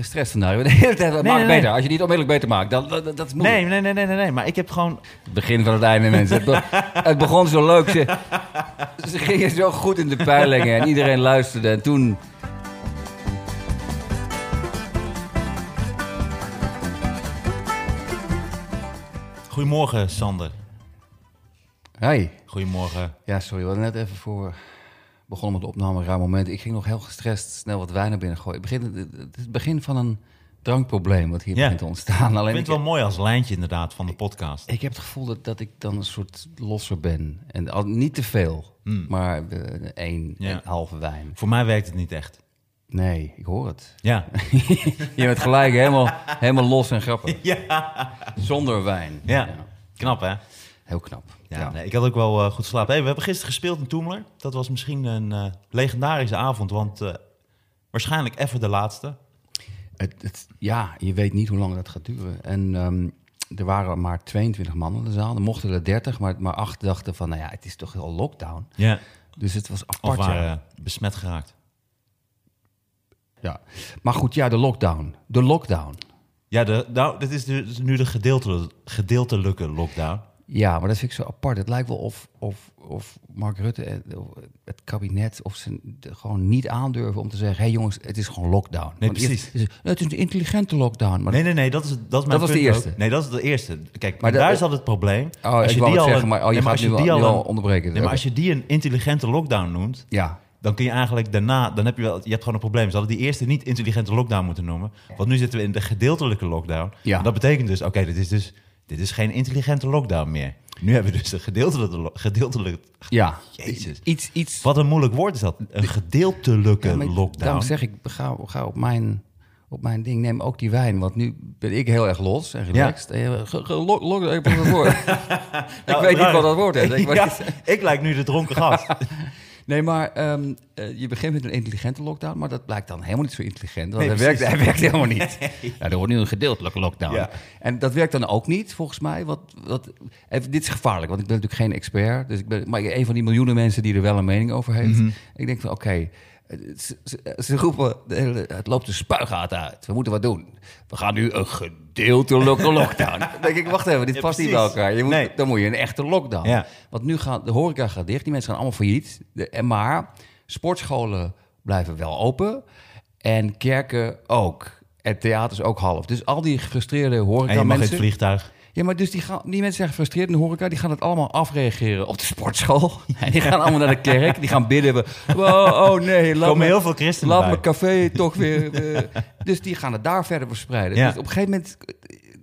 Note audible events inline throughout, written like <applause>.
gestrest vandaag. De hele tijd, maak nee, het nee. beter. Als je het niet onmiddellijk beter maakt, dan, dat, dat is moeilijk. Nee, nee, nee, nee, nee, nee. Maar ik heb gewoon... Het begin van het einde, mensen. Het, be- <laughs> het begon zo leuk. Ze, ze gingen zo goed in de peilingen en iedereen luisterde. En toen... Goedemorgen, Sander. Hey. Goedemorgen. Ja, sorry. We hadden net even voor... begonnen met de opname, een raar moment. Ik ging nog heel gestrest snel wat wijn naar binnen gooien. Het, begin, het is het begin van een drankprobleem wat hier Ja. begint te ontstaan. Ik Alleen vind het wel mooi als lijntje inderdaad van de podcast. Ik heb het gevoel dat, dat ik dan een soort losser ben. En al, niet te veel, maar eh, één, Ja. halve wijn. Voor mij werkt het niet echt. Nee, ik hoor het. Ja. <laughs> Je bent gelijk helemaal, helemaal los en grappig. <laughs> ja. Zonder wijn. Ja. Knap, hè? Heel knap. Ja, Nee, ik had ook wel eh, goed geslapen. Hey, we hebben gisteren gespeeld in Toemler. Dat was misschien een eh, legendarische avond, want eh, waarschijnlijk even de laatste. Het, het, ja, je weet niet hoe lang dat gaat duren. En ehm, er waren maar 22 man in de zaal. Er mochten er 30, maar, maar acht dachten van... nou ja, het is toch wel lockdown. Ja. Dus het was Of apart, ja. waren besmet geraakt. ja. Maar goed, ja, de lockdown. De lockdown. Ja, de, nou, dit is dus nu de gedeeltelijke, gedeeltelijke lockdown. Ja, maar dat vind ik zo apart. Het lijkt wel of, of, of Mark Rutte, het kabinet, of ze gewoon niet aandurven om te zeggen: hé hey jongens, het is gewoon lockdown. Nee, Want precies. is het, is een intelligente lockdown. Maar Nee, nee, nee, dat is, dat is mijn was de eerste. ook. Nee, dat is de eerste. Kijk, Maar daar zat het probleem. Oh, ik wou het zeggen, maar oh, je nee, gaat als nu al- die nu al onderbreken. Nee, maar als je die een intelligente lockdown noemt, ja, dan kun je eigenlijk daarna, dan heb je wel, je hebt gewoon een probleem. Ze hadden die eerste niet intelligente lockdown moeten noemen, want nu zitten we in de gedeeltelijke lockdown. Ja. En dat betekent dus, oké, dit is dus, dit is geen intelligente lockdown meer. Nu hebben we dus een gedeeltelijke, gedeeltelijke ja. Jezus. Iets, iets. wat een moeilijk woord is dat, een gedeeltelijke Ja, lockdown. Daarom zeg ik, ga, ga op, mijn, op mijn ding, neem ook die wijn. Want nu ben ik heel erg los en relaxed. En, ge- ge- lo- lo- ik woord. <laughs> ik Nou, weet niet wat dat woord is. Ik Ja, ik lijk nu de dronken gast. <laughs> Nee, maar ehm, eh, je begint met een intelligente lockdown, maar dat blijkt dan helemaal niet zo intelligent. Want Nee, hij, werkt, hij <laughs> werkt helemaal niet. Ja, er wordt nu een gedeeltelijke lockdown. Ja. En dat werkt dan ook niet, volgens mij. Wat, wat, even, dit is gevaarlijk, want ik ben natuurlijk geen expert. Dus ik ben maar een van die miljoenen mensen die er wel een mening over heeft. Mhm. Ik denk van, oké, ze, ze- ze roepen, de hele- het loopt de spuigaat uit. We moeten wat doen. We gaan nu een gedeeltelijke <laughs> lockdown. dan denk ik, wacht even, dit Ja, past niet bij elkaar. Je moet, Nee. Dan moet je een echte lockdown. Ja. Want nu gaat de horeca gaat dicht, die mensen gaan allemaal failliet. De, en maar sportscholen blijven wel open en kerken ook. En theaters ook half. Dus al die gefrustreerde En horeca je mag het vliegtuig. Ja, maar dus die, gaan, die mensen zijn gefrustreerd in de horeca. Die gaan het allemaal afreageren op de sportschool. <laughs> En die gaan allemaal naar de kerk. Die gaan bidden. Oh, oh nee, laat komen me, heel veel christenen laat mijn café toch weer... eh. dus die gaan het daar verder verspreiden. Ja. Dus op een gegeven moment...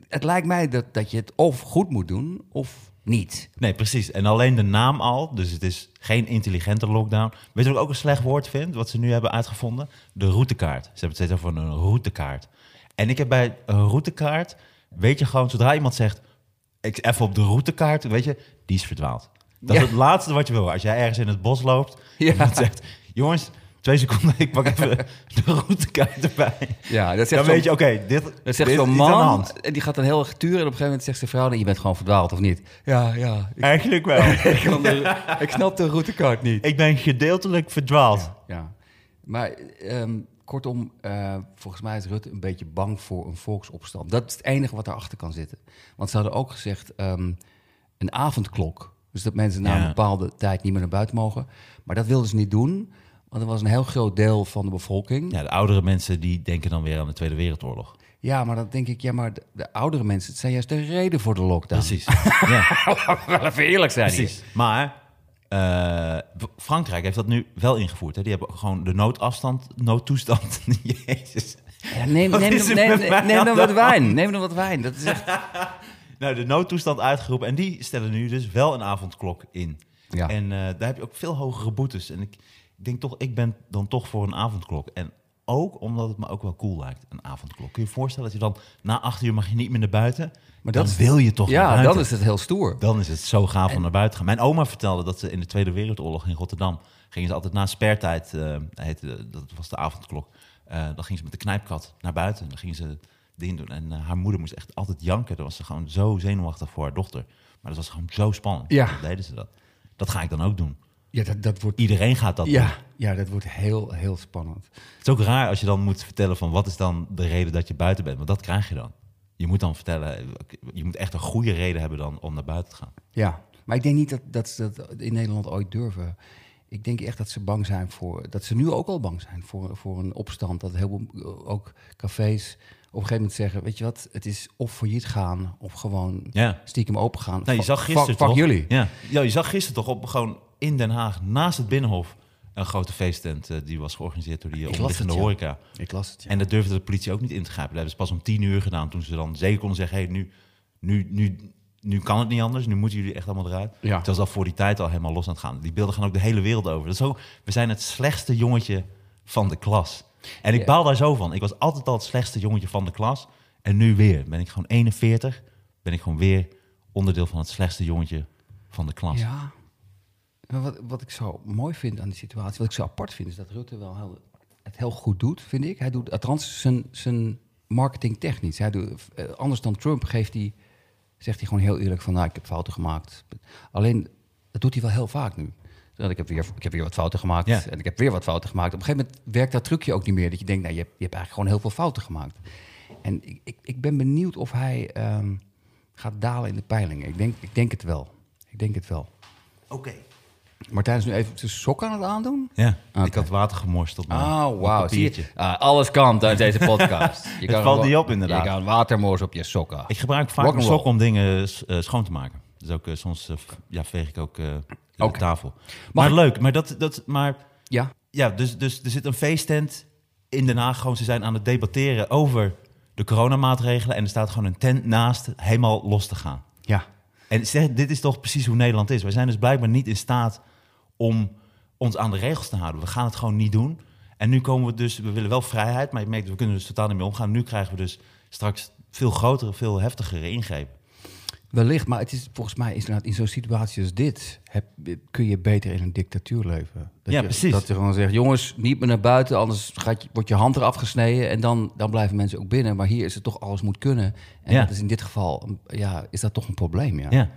Het lijkt mij dat, dat je het of goed moet doen of niet. Nee, precies. En alleen de naam al, dus het is geen intelligente lockdown. Weet je wat ik ook een slecht woord vind, wat ze nu hebben uitgevonden? De routekaart. Ze hebben het steeds over een routekaart. En ik heb bij een routekaart, weet je gewoon, zodra iemand zegt, ik even op de routekaart, weet je, die is verdwaald. Dat Ja. is het laatste wat je wil. Als jij ergens in het bos loopt, Ja. en zegt, jongens, twee seconden, ik pak even <laughs> de routekaart erbij. Ja, dat zegt Dan weet je, oké, dit, Dat dit zegt is zo'n man en die gaat dan heel erg turen. En op een gegeven moment zegt zijn vrouw, je bent gewoon verdwaald of niet? Ja, ja. Ik, Eigenlijk wel. <laughs> ik, kan de- ik snap de routekaart niet. ik ben gedeeltelijk verdwaald. Ja. Maar ehm, kortom, eh, volgens mij is Rutte een beetje bang voor een volksopstand. Dat is het enige wat erachter kan zitten. Want ze hadden ook gezegd, ehm, een avondklok. Dus dat mensen na Ja. een bepaalde tijd niet meer naar buiten mogen. Maar dat wilden ze niet doen, want er was een heel groot deel van de bevolking. Ja, de oudere mensen die denken dan weer aan de Tweede Wereldoorlog. Ja, maar dan denk ik, ja, maar de, de oudere mensen, het zijn juist de reden voor de lockdown. Precies. ja, <laughs> Wel even eerlijk zijn hier. precies. Maar eh, Frankrijk heeft dat nu wel ingevoerd. Hè? Die hebben gewoon de noodafstand, noodtoestand. <laughs> Jezus. Ja, neem, Wat neem, neem, neem, dan wat wijn. Neem dan wat wijn. Dat is echt... <laughs> Nou, de noodtoestand uitgeroepen. En die stellen nu dus wel een avondklok in. Ja. En eh, daar heb je ook veel hogere boetes. En ik, ik denk toch, ik ben dan toch voor een avondklok. En ook omdat het me ook wel cool lijkt, een avondklok. Kun je je voorstellen dat je dan na acht uur mag je niet meer naar buiten? Maar dan dat wil je toch naar Ja, dan is het heel stoer. Dan is het zo gaaf om naar buiten te gaan. Mijn oma vertelde dat ze in de Tweede Wereldoorlog in Rotterdam... gingen ze altijd na spertijd, eh, heette, dat was de avondklok... eh, dan gingen ze met de knijpkat naar buiten. Dan gingen ze dingen doen. En eh, haar moeder moest echt altijd janken. Dan was ze gewoon zo zenuwachtig voor haar dochter. Maar dat was gewoon zo spannend. Ja. Dan deden ze dat. Dat ga ik dan ook doen. Ja, dat, dat wordt... Iedereen gaat dat doen. Ja, ja, dat wordt heel, heel spannend. Het is ook raar als je dan moet vertellen van wat is dan de reden dat je buiten bent. Want dat krijg je dan. Je moet dan vertellen, je moet echt een goede reden hebben dan om naar buiten te gaan. Ja, maar ik denk niet dat, dat ze dat in Nederland ooit durven. Ik denk echt dat ze bang zijn voor, dat ze nu ook al bang zijn voor, voor een opstand. Dat heel veel ook cafés op een gegeven moment zeggen, weet je wat, het is of failliet gaan of gewoon Ja. stiekem open gaan. Nou, je zag gisteren fuck, fuck toch? jullie. Ja. ja, je zag gisteren toch op gewoon in Den Haag naast het Binnenhof een grote feesttent eh, die was georganiseerd door die las omliggende ja. horeca. Ik las het, ja. En dat durfde de politie ook niet in te grijpen. Dat hebben ze pas om tien uur gedaan toen ze dan zeker konden zeggen, hey, nu, nu, nu, nu kan het niet anders, nu moeten jullie echt allemaal eruit. Ja. Het was al voor die tijd al helemaal los aan het gaan. Die beelden gaan ook de hele wereld over. Dat is we zijn het slechtste jongetje van de klas. En ik baal daar zo van. Ik was altijd al het slechtste jongetje van de klas. En nu weer. Ben ik gewoon 41. Ben ik gewoon weer onderdeel van het slechtste jongetje van de klas. Ja. Maar Wat, wat ik zo mooi vind aan die situatie, wat ik zo apart vind, is dat Rutte wel heel, het heel goed doet, vind ik. Hij doet althans zijn, zijn marketing technisch. Hij doet, eh, anders dan Trump geeft hij, zegt hij gewoon heel eerlijk van, nou, ik heb fouten gemaakt. Alleen, dat doet hij wel heel vaak nu. Dat ik, heb weer, ik heb weer wat fouten gemaakt Ja. en ik heb weer wat fouten gemaakt. Op een gegeven moment werkt dat trucje ook niet meer. Dat je denkt, nou, je hebt, je hebt eigenlijk gewoon heel veel fouten gemaakt. En ik, ik, ik ben benieuwd of hij ehm, gaat dalen in de peilingen. Ik denk, ik denk het wel. Ik denk het wel. Oké. Martijn is nu even zijn sok aan het aandoen. Ja, ik had water gemorst op mijn, Oh, op wauw. Ah, alles kan tijdens deze podcast. <laughs> Je Het valt niet op, inderdaad. Je kan watermoors op je sokken. Ik gebruik vaak mijn Rock'n'roll. sok om dingen eh, schoon te maken. Dus ook eh, soms eh, ja, veeg ik ook eh, de Oké. tafel. Maar ik- leuk, maar dat, dat, maar Ja, ja, dus, dus er zit een feesttent in Den Haag. Gewoon, ze zijn aan het debatteren over de coronamaatregelen. En er staat gewoon een tent naast, helemaal los te gaan. En dit is toch precies hoe Nederland is. Wij zijn dus blijkbaar niet in staat om ons aan de regels te houden. We gaan het gewoon niet doen. En nu komen we dus, we willen wel vrijheid, maar je merkt, we kunnen dus totaal niet mee omgaan. Nu krijgen we dus straks veel grotere, veel heftigere ingrepen. Wellicht, maar het is volgens mij is inderdaad in zo'n situatie als dit heb, kun je beter in een dictatuur leven. Dat Ja, je, precies. Dat je gewoon zegt, jongens, niet meer naar buiten, anders gaat je, wordt je hand eraf gesneden en dan, dan blijven mensen ook binnen. Maar hier is het toch alles moet kunnen. En Ja. dat is in dit geval, ja, is dat toch een probleem, ja. Ja.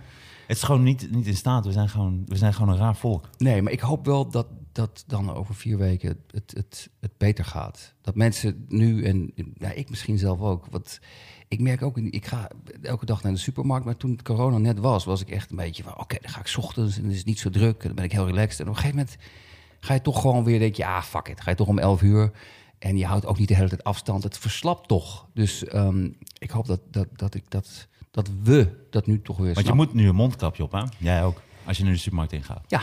Het is gewoon niet, niet in staat. We zijn gewoon, we zijn gewoon een raar volk. Nee, maar ik hoop wel dat dat dan over vier weken het, het, het beter gaat. Dat mensen nu, en ja, ik misschien zelf ook, wat ik merk ook, ik ga elke dag naar de supermarkt, maar toen het corona net was, was ik echt een beetje van, oké, dan ga ik 's ochtends en dan is het niet zo druk en dan ben ik heel relaxed. En op een gegeven moment ga je toch gewoon weer, denk je, ah, fuck it, ga je toch om 11 uur en je houdt ook niet de hele tijd afstand. Het verslapt toch. Dus ehm, ik hoop dat, dat, dat, ik dat, dat we dat nu toch weer Want je moet nu een mondkapje op, hè? Jij ook. Als je nu de supermarkt ingaat. Ja,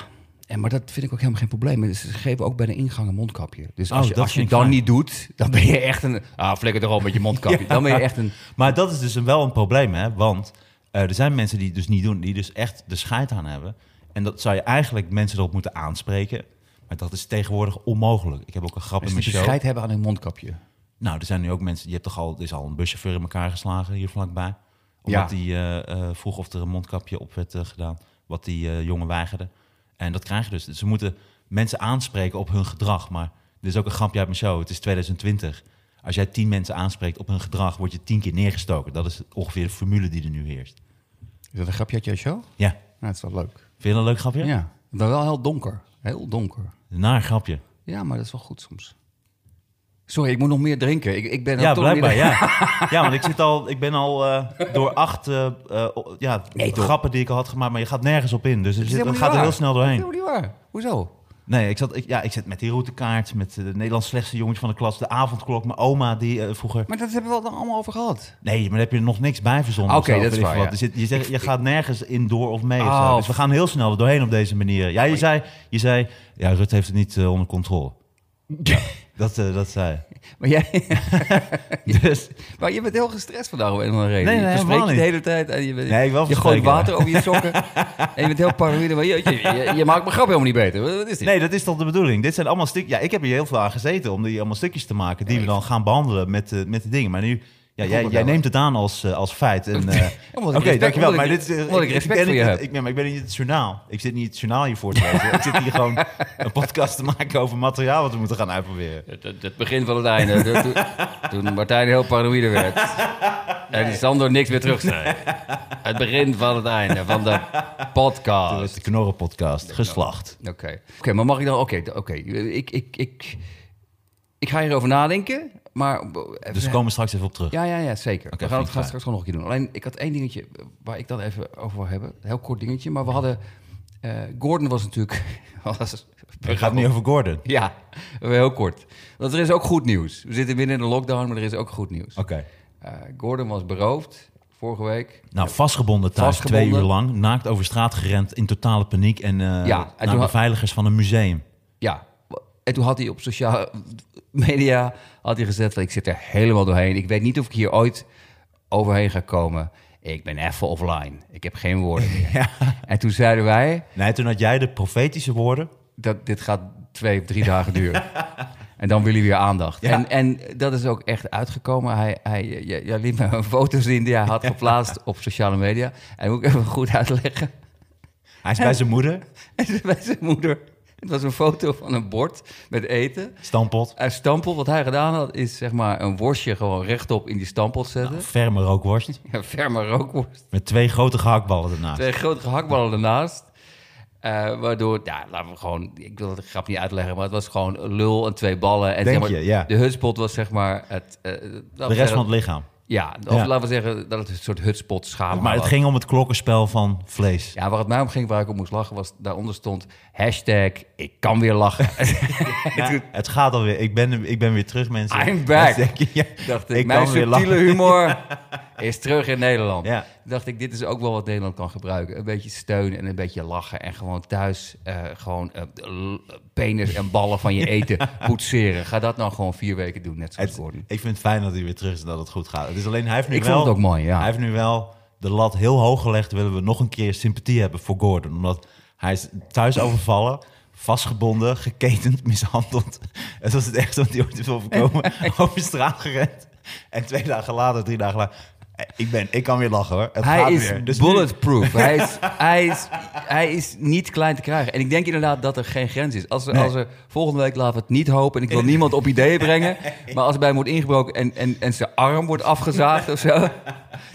en, maar dat vind ik ook helemaal geen probleem. Ze geven ook bij de ingang een mondkapje. Dus Oh, als je, dat als je dan fijn. niet doet, dan ben je echt een... Ah, flikker toch met je mondkapje. <laughs> Dan ben je echt een... Maar dat is dus een- wel een probleem, hè? Want eh, er zijn mensen die het dus niet doen, die dus echt de scheid aan hebben. En dat zou je eigenlijk mensen erop moeten aanspreken. Maar dat is tegenwoordig onmogelijk. Ik heb ook een grap in mijn show. scheid hebben aan een mondkapje. Nou, er zijn nu ook mensen, je hebt toch al, er is al een buschauffeur in elkaar geslagen hier vlakbij. Omdat Ja. hij eh, eh, vroeg of er een mondkapje op werd gedaan, wat die jongen weigerde. En dat krijg je dus. Dus ze moeten mensen aanspreken op hun gedrag. Maar dit is ook een grapje uit mijn show. Het is 2020. Als jij tien mensen aanspreekt op hun gedrag, word je tien keer neergestoken. Dat is ongeveer de formule die er nu heerst. Is dat een grapje uit jouw show? Ja, Nou, dat is wel leuk. vind je dat een leuk grapje? Ja. Maar wel heel donker. Heel donker. Een naar grapje. Ja, maar dat is wel goed soms. Sorry, ik moet nog meer drinken. Ik, ik ben Ja, toch blijkbaar, ja. Ja, want ik, zit al, ik ben al eh, door acht eh, eh, ja, Nee, grappen die ik al had gemaakt, maar je gaat nergens op in. Dus is zit, het gaat er heel snel Dat is doorheen. helemaal niet waar. Hoezo? Nee, ik zat, ik, ja, ik zit met die routekaart, met de Nederlands slechtste jongetje van de klas, de avondklok, mijn oma die vroeger... Maar dat hebben we dan allemaal over gehad. Nee, maar daar heb je er nog niks bij verzonnen. Oké, dat is waar, ja. Je, zegt, je gaat nergens in door of mee. Oh. zo. Dus we gaan heel snel er doorheen op deze manier. Ja, je zei, je zei ja, Rut heeft het niet onder controle. <laughs> Dat, eh, dat zei. <laughs> Maar jij... <laughs> <laughs> Dus, Maar je bent heel gestrest vandaag om een of reden. Nee, nee, je helemaal de hele tijd. En je, bent- Nee, wel je gooit water over je sokken. en je bent heel paranoïde. Maar je, je, je, je maakt mijn grap helemaal niet beter. Wat is dit? nee, dat is toch de bedoeling. Dit zijn allemaal stukjes. Ja, ik heb hier heel veel aan gezeten om die allemaal stukjes te maken die we dan gaan behandelen met, de met de dingen. Maar nu, Ja, jij, jij het nemt het aan als, eh, als feit. En, <laughs> eh, Oké, respect- dankjewel. Maar ik- dit is, omdat ik respect ben voor je heb. Ik, ja, maar ik ben niet het journaal. Ik zit niet het journaal hier voor te lezen. <laughs> ik zit hier gewoon een podcast te maken over materiaal wat we moeten gaan uitproberen. Het, het- begin van het einde. De- toen, <laughs> toen Martijn heel paranoïde werd. En Sander niks meer terug zei. Het begin van het einde van de podcast. De Knorren podcast, geslacht. Oké, Oké, maar mag ik dan... Oké, oké. Ik, ik, ik, ik ga hierover nadenken, maar... Dus we komen straks even op terug. Ja, ja, ja, zeker. We gaan het gaan straks gewoon nog een keer doen. Alleen, ik had één dingetje waar ik dan even over wil hebben. Een heel kort dingetje. Maar we hadden... eh, Gordon was natuurlijk... <laughs> Was, Het gaat niet over Gordon. Ja, heel kort. Want er is ook goed nieuws. We zitten binnen in de lockdown, maar er is ook goed nieuws. Oké. Eh, Gordon was beroofd vorige week. Nou, vastgebonden thuis, Vastgebonden. twee uur lang. Naakt over straat gerend in totale paniek. En, eh Ja, en naar toen had- beveiligers van een museum. En toen had hij op sociale media had hij gezet van ik zit er helemaal doorheen. Ik weet niet of ik hier ooit overheen ga komen. Ik ben even offline. Ik heb geen woorden meer. <laughs> En toen zeiden wij Nee, toen had jij de profetische woorden. dat dit gaat twee of drie dagen duren. <laughs> En dan wil hij weer aandacht. Ja. En, en dat is ook echt uitgekomen. Hij, hij jij, jij liet me foto's in die hij had <laughs> geplaatst op sociale media. En moet ik even goed uitleggen. Hij is bij zijn moeder. En bij zijn moeder. Het was een foto van een bord met eten. Stampot. Een stampot, wat hij gedaan had, is zeg maar een worstje gewoon rechtop in die stampot zetten. Ferme rookworst. <laughs> Een ferme rookworst. Met twee grote gehaktballen ernaast. Twee grote gehaktballen ernaast. Eh, waardoor, ja, laten we gewoon, ik wil het grap niet uitleggen, maar het was gewoon lul en twee ballen. En Denk zeg maar, je, ja. De hutspot was zeg maar het... eh, De rest zeggen- van het lichaam. Ja, of Ja. laten we zeggen dat het een soort hutspot schaam Maar het ging om het klokkenspel van vlees. Ja, waar het mij om ging, waar ik op moest lachen, was daaronder stond hashtag ik kan weer lachen. <laughs> Ja, het gaat alweer. Ik ben, ik ben weer terug, mensen. I'm back. Ja, dacht ik, ik mijn subtiele lachen. humor <laughs> is terug in Nederland. Ja. Dacht ik, dit is ook wel wat Nederland kan gebruiken. Een beetje steun en een beetje lachen. En gewoon thuis eh, gewoon eh, penis en ballen van je <laughs> eten poetseren. Ga dat nou gewoon vier weken doen, net zoals Gordon. ik vind het fijn dat hij weer terug is en dat het goed gaat. Het is alleen, hij heeft nu Ik wel, vond het ook mooi, ja. Hij heeft nu wel de lat heel hoog gelegd. Willen we nog een keer sympathie hebben voor Gordon. Omdat hij is thuis overvallen, vastgebonden, geketend, mishandeld. <laughs> Het was het ergste wat hij ooit is overkomen. <laughs> over straat gerend. En twee dagen later, drie dagen later... Ik, ben, ik kan weer lachen hoor. Het Hij gaat is weer. Dus bulletproof. hij, is, <laughs> hij, is, hij is niet klein te krijgen. En ik denk inderdaad dat er geen grens is. Als er, Nee. als er volgende week laten we het niet hopen. En ik wil niemand op ideeën brengen. <laughs> Maar als er bij hem wordt ingebroken en, en, en zijn arm wordt afgezaagd of zo.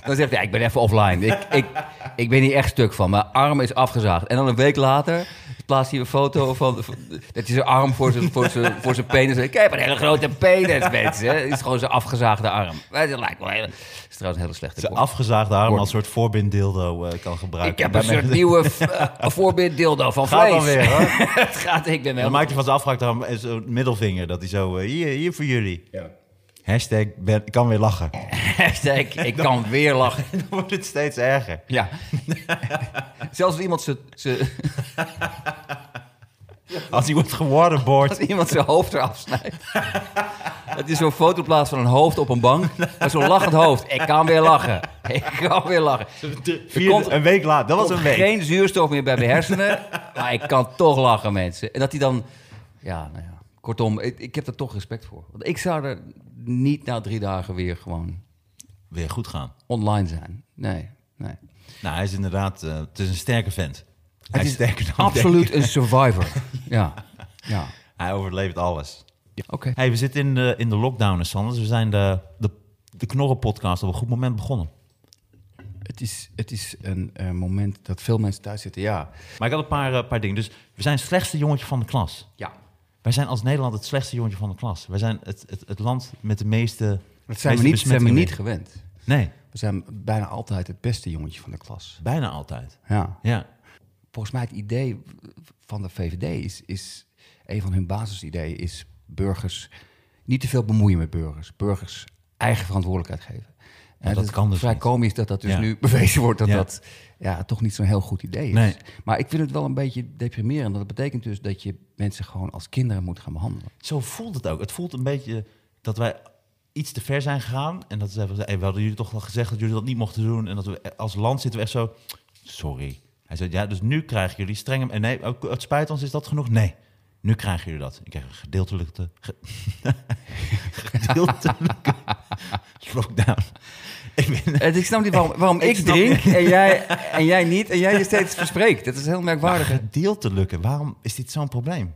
Dan zegt hij, ja, ik ben even offline. Ik, ik, ik ben hier echt stuk van. Mijn arm is afgezaagd. En dan een week later plaatst hij een foto van... van- dat hij zijn arm voor zijn, voor zijn, voor zijn penis... Ik heb een hele grote penis, mensen. Het is gewoon zijn afgezaagde arm. Maar Dat lijkt wel een. Het is trouwens een hele slechte Zijn afgezaagde arm als soort voorbinddildo eh kan gebruiken. Ik heb een soort nieuwe <laughs> eh, voorbeeld dildo van Gaat vlees. dan weer hoor. <laughs> het gaat, ik ben Dan maakt hij van zijn afgehaakte arm en zo'n middelvinger. Dat hij zo, eh, hier, hier voor jullie. Ja. Hashtag, ben, ik kan weer lachen. <laughs> Hashtag, ik kan weer lachen. <laughs> Dan wordt het steeds erger. Ja. <laughs> Zelfs als iemand zijn- Als wordt gewaterboard. als iemand zijn hoofd eraf snijdt. Het is zo'n foto plaatst van een hoofd op een bank. Met zo'n lachend hoofd. Ik kan weer lachen. Ik kan weer lachen. Vier, komt- een week later, dat was een week. geen zuurstof meer bij mijn hersenen. Maar ik kan toch lachen, mensen. En dat hij dan... Ja, nou ja. Kortom, ik, ik heb er toch respect voor. Want ik zou er niet na drie dagen weer gewoon Weer goed gaan. online zijn. Nee, nee. Nou, hij is inderdaad, eh, het is een sterke vent. Hij Het is sterker dan Absoluut een survivor. <laughs> Ja, ja. Hij overleeft alles. Oké. Hey, we zitten in de, in de lockdown, Sanders. We zijn de, de, de Knorren-podcast op een goed moment begonnen. Het is, het is een eh, moment dat veel mensen thuis zitten. Ja. Maar ik had een paar, eh, paar dingen. Dus we zijn het slechtste jongetje van de klas. ja. Wij zijn als Nederland het slechtste jongetje van de klas. Wij zijn het, het, het land met de meeste Dat zijn we, niet, zijn we niet gewend. Nee, We zijn bijna altijd het beste jongetje van de klas. bijna altijd. Ja. Ja. Volgens mij het idee van de VVD is, is een van hun basisideeën is burgers niet te veel bemoeien met burgers. Burgers eigen verantwoordelijkheid geven. En dat kan dus vrij niet. komisch dat dat dus Ja. nu <laughs> bewezen wordt dat Ja. dat ja, toch niet zo'n heel goed idee is. Nee. Maar ik vind het wel een beetje deprimerend. Dat betekent dus dat je mensen gewoon als kinderen moet gaan behandelen. Zo voelt het ook. Het voelt een beetje dat wij iets te ver zijn gegaan. En dat ze hey, we hadden jullie toch wel gezegd dat jullie dat niet mochten doen. En dat we als land zitten we echt zo, sorry. Hij zei, ja, dus nu krijgen jullie strenge... En nee, ook, het spijt ons, is dat genoeg? Nee, nu krijgen jullie dat. Ik krijg een gedeeltelijke... ge- <laughs> gedeeltelijke <laughs> lockdown. Ik snap niet waarom, waarom ik, drink en jij, en jij niet en jij je steeds verspreekt. Dat is heel merkwaardig. Gedeeltelijke, waarom is dit zo'n probleem?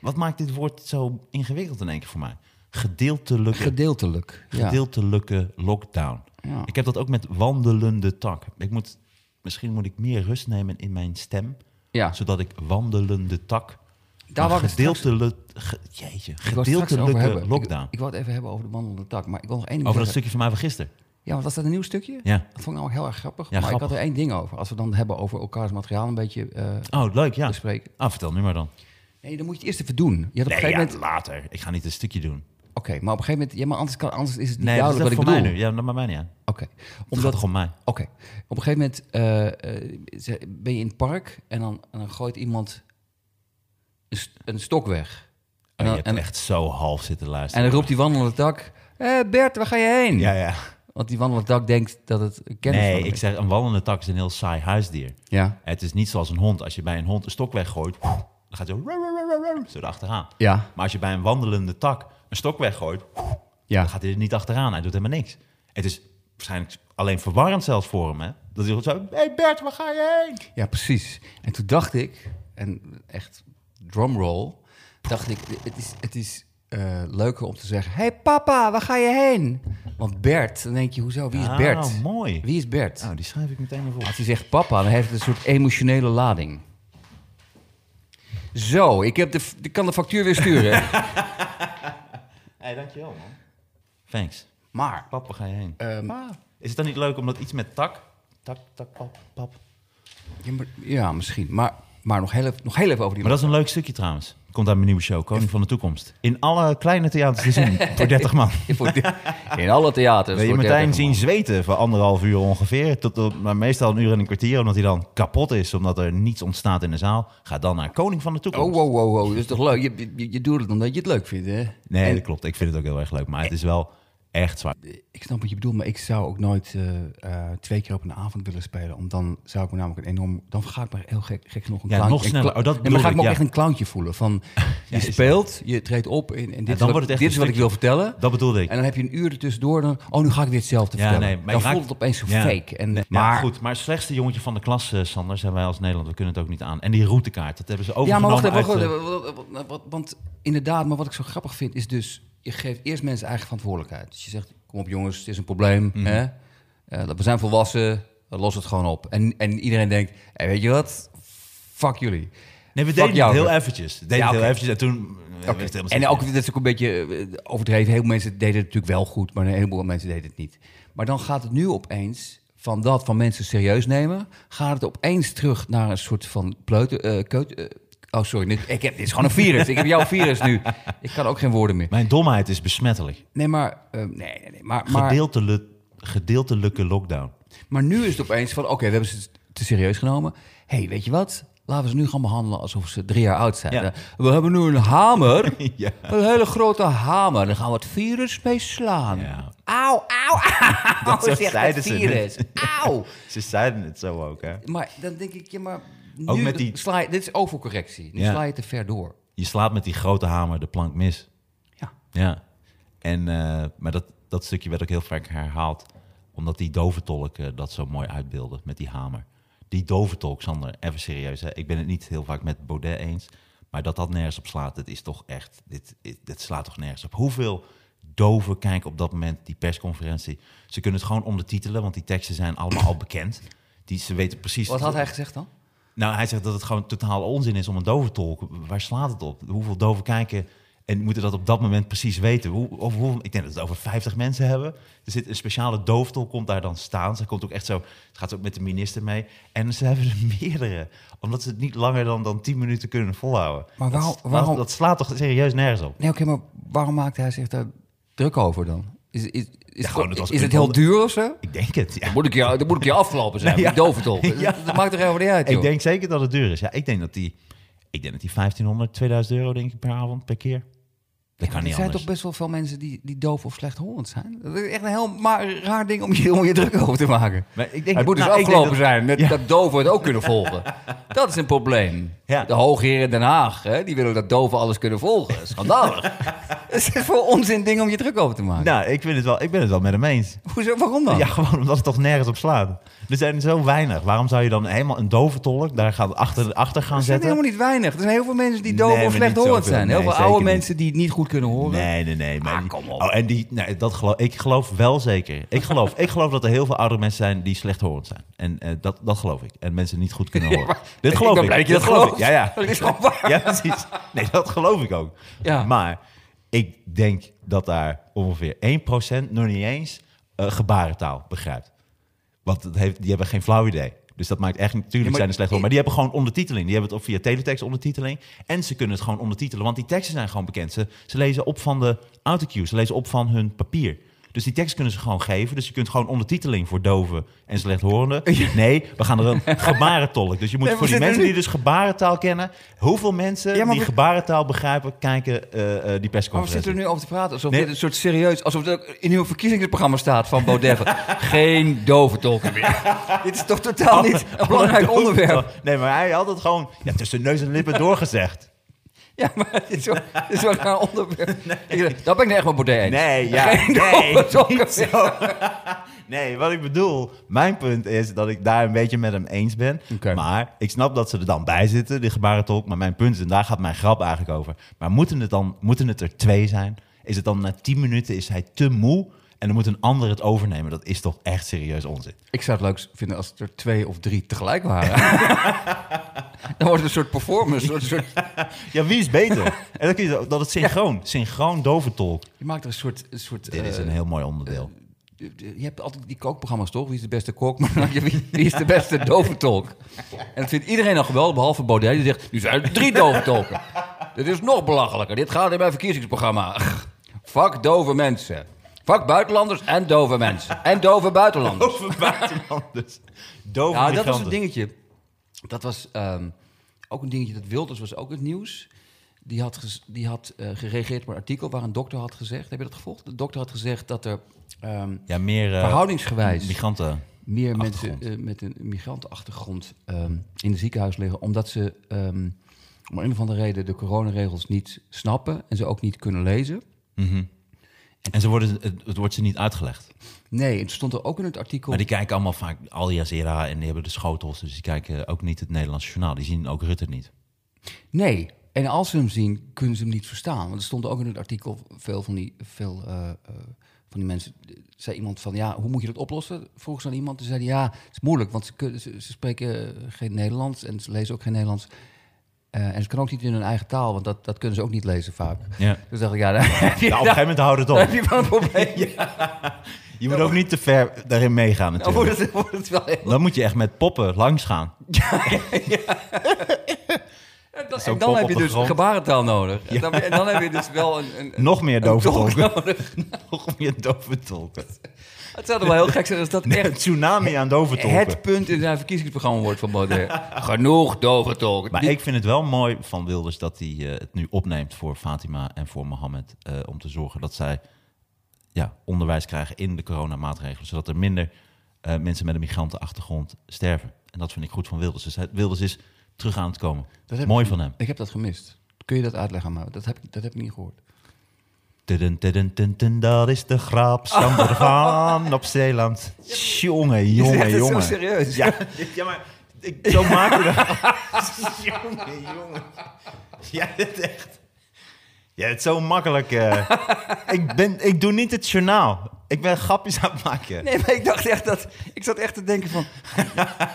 Wat maakt dit woord zo ingewikkeld in één keer voor mij? Gedeeltelijke, Gedeeltelijk. Ja. gedeeltelijke lockdown. Ja. Ik heb dat ook met wandelende tak. Ik moet, misschien moet ik meer rust nemen in mijn stem, ja. zodat ik wandelende tak. Daar wou ik straks- gedeeltelijk, ge- jeetje, Ik gedeeltelijke hebben. lockdown. Ik, ik wou het even hebben over de wandelende tak. Maar ik wil nog één ding Over dat stukje van mij van gisteren. Ja, want was dat een nieuw stukje? Ja. Dat vond ik nou heel erg grappig. Ja, maar ik had er één ding over. Als we dan hebben over elkaars materiaal een beetje eh, Oh, leuk, ja. bespreken. Ah, vertel nu maar dan. Nee, dan moet je het eerst even doen. Je had op een Nee, gegeven ja, moment... later. Ik ga niet een stukje doen. Oké, maar op een gegeven moment... Ja, maar anders, kan, anders is het niet Nee, dat is duidelijk voor wat ik mij bedoel. nu. Ja, dat maakt mij niet aan. Oké. Het gaat Omdat... toch om mij. Oké. Op een gegeven moment eh, eh, ben je in het park en dan, en dan gooit iemand een, st- een stok weg. En En dan, je hebt en, echt zo half zitten en luisteren. dan roept die wandelende tak... Hé Bert, waar ga je heen? ja, ja. Want die wandelende tak denkt dat het kennis Nee, ik is. zeg, een wandelende tak is een heel saai huisdier. Ja. Het is niet zoals een hond. Als je bij een hond een stok weggooit, dan gaat hij zo, zo erachteraan. Ja. Maar als je bij een wandelende tak een stok weggooit, Ja. dan gaat hij er niet achteraan. Hij doet helemaal niks. Het is waarschijnlijk alleen verwarrend zelfs voor hem. Hè? Dat hij zo, hé hey Bert, waar ga je heen? Ja, precies. En toen dacht ik, en echt drumroll, dacht ik, het is, het is eh, leuker om te zeggen, hey papa, waar ga je heen? Want Bert, dan denk je, hoezo, wie is Ah, Bert? mooi. Wie is Bert? Nou, die schrijf ik meteen even op. Als hij zegt papa, dan heeft het een soort emotionele lading. Zo, ik, heb de, ik kan de factuur weer sturen. <laughs> hey, dankjewel man. Thanks. maar, Pap, waar ga je heen? ehm, Is het dan niet leuk omdat iets met tak? Tak, tak, pap, pap. ja, maar- ja, misschien. Maar, maar nog, heel even, nog heel even over die... Maar dat is een leuk stukje trouwens. Komt uit mijn nieuwe show, Koning van de Toekomst. In alle kleine theaters te zien, <laughs> voor 30 man. In alle theaters. Wil je Martijn 30 zien man. zweten voor anderhalf uur ongeveer? Tot, op- maar meestal een uur en een kwartier, omdat hij dan kapot is. Omdat er niets ontstaat in de zaal. Ga dan naar Koning van de Toekomst. Oh, wow, wow, wow. Dat is toch leuk? Je, je, je doet het omdat je het leuk vindt, hè? Nee, En- dat klopt. Ik vind het ook heel erg leuk. Maar het is wel echt zwaar. Ik snap wat je bedoelt, maar ik zou ook nooit eh, eh, twee keer op een avond willen spelen. Want dan zou ik me namelijk een enorm... Dan ga ik me heel gek, gek genoeg een Ja, clowntje... nog sneller. Oh, dat nee, maar ga ik me ook echt een clowntje voelen. Van, je is- speelt, je treedt op en, en dit, is dan wat, wordt het echt dit is wat ik wil vertellen. Dat bedoelde ik. En dan heb je een uur ertussendoor. Dan, oh, nu ga ik weer hetzelfde Ja, vertellen. nee, maar dan voelt het opeens zo fake. En, Nee, maar, goed. Maar het slechtste jongetje van de klas, eh, Sander, zijn wij als Nederland. We kunnen het ook niet aan. En die routekaart, dat hebben ze Ja, maar overgenomen wacht even. eh, Want inderdaad, maar wat ik zo grappig vind is dus... Je geeft eerst mensen eigen verantwoordelijkheid. Dus je zegt, kom op jongens, het is een probleem. Mhm. Hè? Eh, we zijn volwassen, los het gewoon op. En, en iedereen denkt, hey, weet je wat? Fuck jullie. Nee, we Fuck deden jou, het heel eventjes. We deden Ja, heel eventjes. En toen... eh, het helemaal En ook, dat is ook een beetje eh, overdreven. Heel veel mensen deden het natuurlijk wel goed, maar een heleboel mensen deden het niet. Maar dan gaat het nu opeens van dat van mensen serieus nemen, gaat het opeens terug naar een soort van pleuten, keut, eh, oh, sorry, ik heb, dit is gewoon een virus. ik heb jouw virus nu. Ik kan ook geen woorden meer. Mijn domheid is besmettelijk. Nee, maar, eh, nee, nee, nee. Maar, maar, Gedeeltelijk, gedeeltelijke lockdown. maar nu is het opeens van, oké, we hebben ze te serieus genomen. hey, weet je wat? Laten we ze nu gaan behandelen alsof ze drie jaar oud zijn. Ja. We hebben nu een hamer. <laughs> ja. Een hele grote hamer. Daar gaan we het virus mee slaan. Ja. Auw, auw, auw. <laughs> Dat <laughs> zegt het ze virus. Auw. Ze zeiden het zo ook, hè? Maar dan denk ik, ja, maar nu Ook met die- sla je, dit is overcorrectie. Nu Ja. sla je te ver door. Je slaat met die grote hamer de plank mis. Ja. Ja. En, eh, maar dat, dat stukje werd ook heel vaak herhaald. Omdat die doventolk eh, dat zo mooi uitbeelde met die hamer. Die doventolk, Sander, even serieus. Hè? Ik ben het niet heel vaak met Baudet eens. Maar dat dat nergens op slaat, het is toch echt... Dit, dit, dit slaat toch nergens op. Hoeveel doven kijken op dat moment die persconferentie? Ze kunnen het gewoon ondertitelen, want die teksten zijn allemaal al bekend. Die, ze weten precies... Wat had hij gezegd dan? Nou, hij zegt dat het gewoon totaal onzin is om een doventolk. Waar slaat het op? Hoeveel doven kijken en moeten dat op dat moment precies weten? Hoe, of hoe, ik denk dat we het over 50 mensen hebben. Er zit een speciale dooftolk, komt daar dan staan. Ze komt ook echt zo, ze gaat ook met de minister mee. En ze hebben er <laughs> meerdere, omdat ze het niet langer dan, dan 10 minuten kunnen volhouden. Maar waarom- dat, waarom- dat slaat toch serieus nergens op? Nee, oké, maar waarom maakte hij zich daar druk over dan? Is, is, is, gewoon, het is, het heel duur of zo? Ik denk het, ja. Dan moet ik je, dan moet ik je afgelopen zijn, <laughs> Ja. die doventolk. <laughs> Ja. Dat, dat maakt er helemaal niet uit, joh. Ik denk zeker dat het duur is. Ja, ik denk dat die, ik denk dat die 1500, 2000 euro denk ik per avond, per keer. Dat kan er zijn anders. toch best wel veel mensen die, die doof of slechthorend zijn. Dat is echt een heel maar, raar ding om je, om je druk over te maken. Maar ik denk, het moet dus nou, afgelopen dat- zijn met Ja. dat doven het ook kunnen volgen. <laughs> Dat is een probleem. Ja. De hoogheren in Den Haag, hè, die willen dat doven alles kunnen volgen. Schandalig. <laughs> Het is voor onzin ding om je druk over te maken. Nou, ik, vind het wel, ik ben het wel met hem eens. Hoezo, waarom dan? Ja, gewoon omdat het toch nergens op slaat. Er zijn zo weinig. Waarom zou je dan helemaal een dove tolk daar gaan achter, achter gaan Er zijn zetten? helemaal niet weinig. Er zijn heel veel mensen die doof Nee, of slechthorend zoveel. zijn. Heel veel oude niet. mensen die het niet goed kunnen horen. Nee, nee, nee. Maar Ah, kom op. Oh, en die, nee, dat geloof, ik geloof wel zeker. Ik geloof, ik geloof dat er heel veel oudere mensen zijn die slechthorend zijn. En eh, dat, dat geloof ik. En mensen niet goed kunnen horen. Dit ik geloof ik. blij dat dat geloof ik. Ja, ja. Dat <laughs> is gewoon waar. Ja, precies. Nee, dat geloof ik ook. Ja. Maar ik denk dat daar ongeveer 1% nog niet eens eh, gebarentaal begrijpt. Want heeft, die hebben geen flauw idee. Dus dat maakt echt... Natuurlijk maar- zijn er slecht hoor. Maar die hebben gewoon ondertiteling. Die hebben het of via teletext ondertiteling. En ze kunnen het gewoon ondertitelen. Want die teksten zijn gewoon bekend. Ze, ze lezen op van de autocue. Ze lezen op van hun papier. Dus die tekst kunnen ze gewoon geven. Dus je kunt gewoon ondertiteling voor doven en slechthorenden. <laughs> Nee, we gaan er een <laughs> gebarentolk. Dus je moet Nee, voor die mensen die dus gebarentaal kennen... Hoeveel mensen Ja, die we- gebarentaal begrijpen... kijken eh, eh, die Maar we persconferentie. zitten er nu over te praten alsof Nee. dit een soort serieus... alsof het ook in uw verkiezingsprogramma staat van Baudet. <laughs> Geen dove tolken meer. dit is toch totaal niet een belangrijk onderwerp. Nee, maar hij had het gewoon ja, tussen neus en lippen doorgezegd. <laughs> Ja, maar dit is wel, is wel een onderwerp. <laughs> Ik- Dat ben ik het echt met Baudet eens. Nee, ja, nee, <laughs> niet zo. Nee, wat ik bedoel, mijn punt is dat ik daar een beetje met hem eens ben. Maar ik snap dat ze er dan bij zitten, die gebarentolk. Maar mijn punt is, en daar gaat mijn grap eigenlijk over. Maar moeten het dan, moeten het er twee zijn? Is het dan na tien minuten, is hij te moe? En dan moet een ander het overnemen. Dat is toch echt serieus onzin. Ik zou het leuk vinden als er twee of drie tegelijk waren. <laughs> dan wordt het een soort performance. Een soort, Ja, wie is beter? en dan kun je, dat het synchroon, synchroon doventolk. je maakt er een soort... Een soort Dit is eh, een heel mooi onderdeel. Je hebt altijd die kookprogramma's toch? Wie is de beste kok? <laughs> Maar wie, wie is de beste doventolk? En dat vindt iedereen al geweldig, behalve Baudet. Die zegt, nu zijn er drie doventolken. Dit is nog belachelijker. Dit gaat in mijn verkiezingsprogramma. Fuck dove mensen. Fuck buitenlanders en dove mensen. En dove buitenlanders. Over buitenlanders. Dove Nou, dat was een dingetje. Dat was ehm, ook een dingetje dat Wilders was ook het nieuws. Die had, die had eh, gereageerd op een artikel waar een dokter had gezegd... Heb je dat gevolgd? De dokter had gezegd dat er ehm, Ja, meer eh, verhoudingsgewijs... migranten. meer mensen eh, met een migrantenachtergrond ehm, in het ziekenhuis liggen, omdat ze om een of andere reden de coronaregels niet snappen en ze ook niet kunnen lezen. Mhm. En ze worden, het, het wordt ze niet uitgelegd. Nee, het stond er ook in het artikel. Maar die kijken allemaal vaak Al Jazeera en die hebben de schotels. Dus die kijken ook niet het Nederlandse journaal. Die zien ook Rutte niet. Nee, en als ze hem zien, kunnen ze hem niet verstaan. Want er stond ook in het artikel veel van die, veel, eh, eh, van die mensen. Zei iemand van ja, hoe moet je dat oplossen? Vroeg ze aan iemand. Toen zei hij ja, het is moeilijk, want ze, kunnen, ze, ze spreken geen Nederlands en ze lezen ook geen Nederlands. Eh, en ze kunnen ook niet in hun eigen taal, want dat, dat kunnen ze ook niet lezen vaak. Ja. Dus dacht ik, ja, <laughs> heb je, Ja, op een gegeven moment houdt het heb op. je wel een probleem. <laughs> Je moet ook niet te ver daarin meegaan Dan natuurlijk. wordt het, wordt het wel heel... Dan moet je echt met poppen langs gaan. <laughs> Dat, Zo'n en dan heb je dus grond. gebarentaal nodig. En, dan, en dan heb je dus wel een... een, Nog meer dove tolk tolken. nodig. Nog meer dove tolken. Het zou toch wel heel gek zijn als dat Echt echt tsunami aan dove tolken. het punt in zijn verkiezingsprogramma wordt van Baudet. <laughs> Genoeg dove tolken. Maar Die- ik vind het wel mooi van Wilders dat hij eh, het nu opneemt voor Fatima en voor Mohammed. eh, om te zorgen dat zij ja, onderwijs krijgen in de coronamaatregelen. Zodat er minder eh, mensen met een migrantenachtergrond sterven. En dat vind ik goed van Wilders. Dus hij- Wilders is terug aan het komen. Dat heb mooi ik- van hem. Ik heb dat gemist. Kun je dat uitleggen aan mij? Dat heb, ik- dat heb ik niet gehoord. Tudun, tudun, tudun, tudun, dat is de grap. Sander van op Zeeland. Jongen, jongen, het zo jongen. serieus. Ja, ja maar ik, zo maak je dat. <laughs> jongen, jongen. Ja, dit echt. Ja, het is zo makkelijk. eh. <laughs> ik, ben, ik doe niet het journaal. Ik ben grapjes aan het maken. Nee, maar ik dacht echt dat... Ik zat echt te denken van...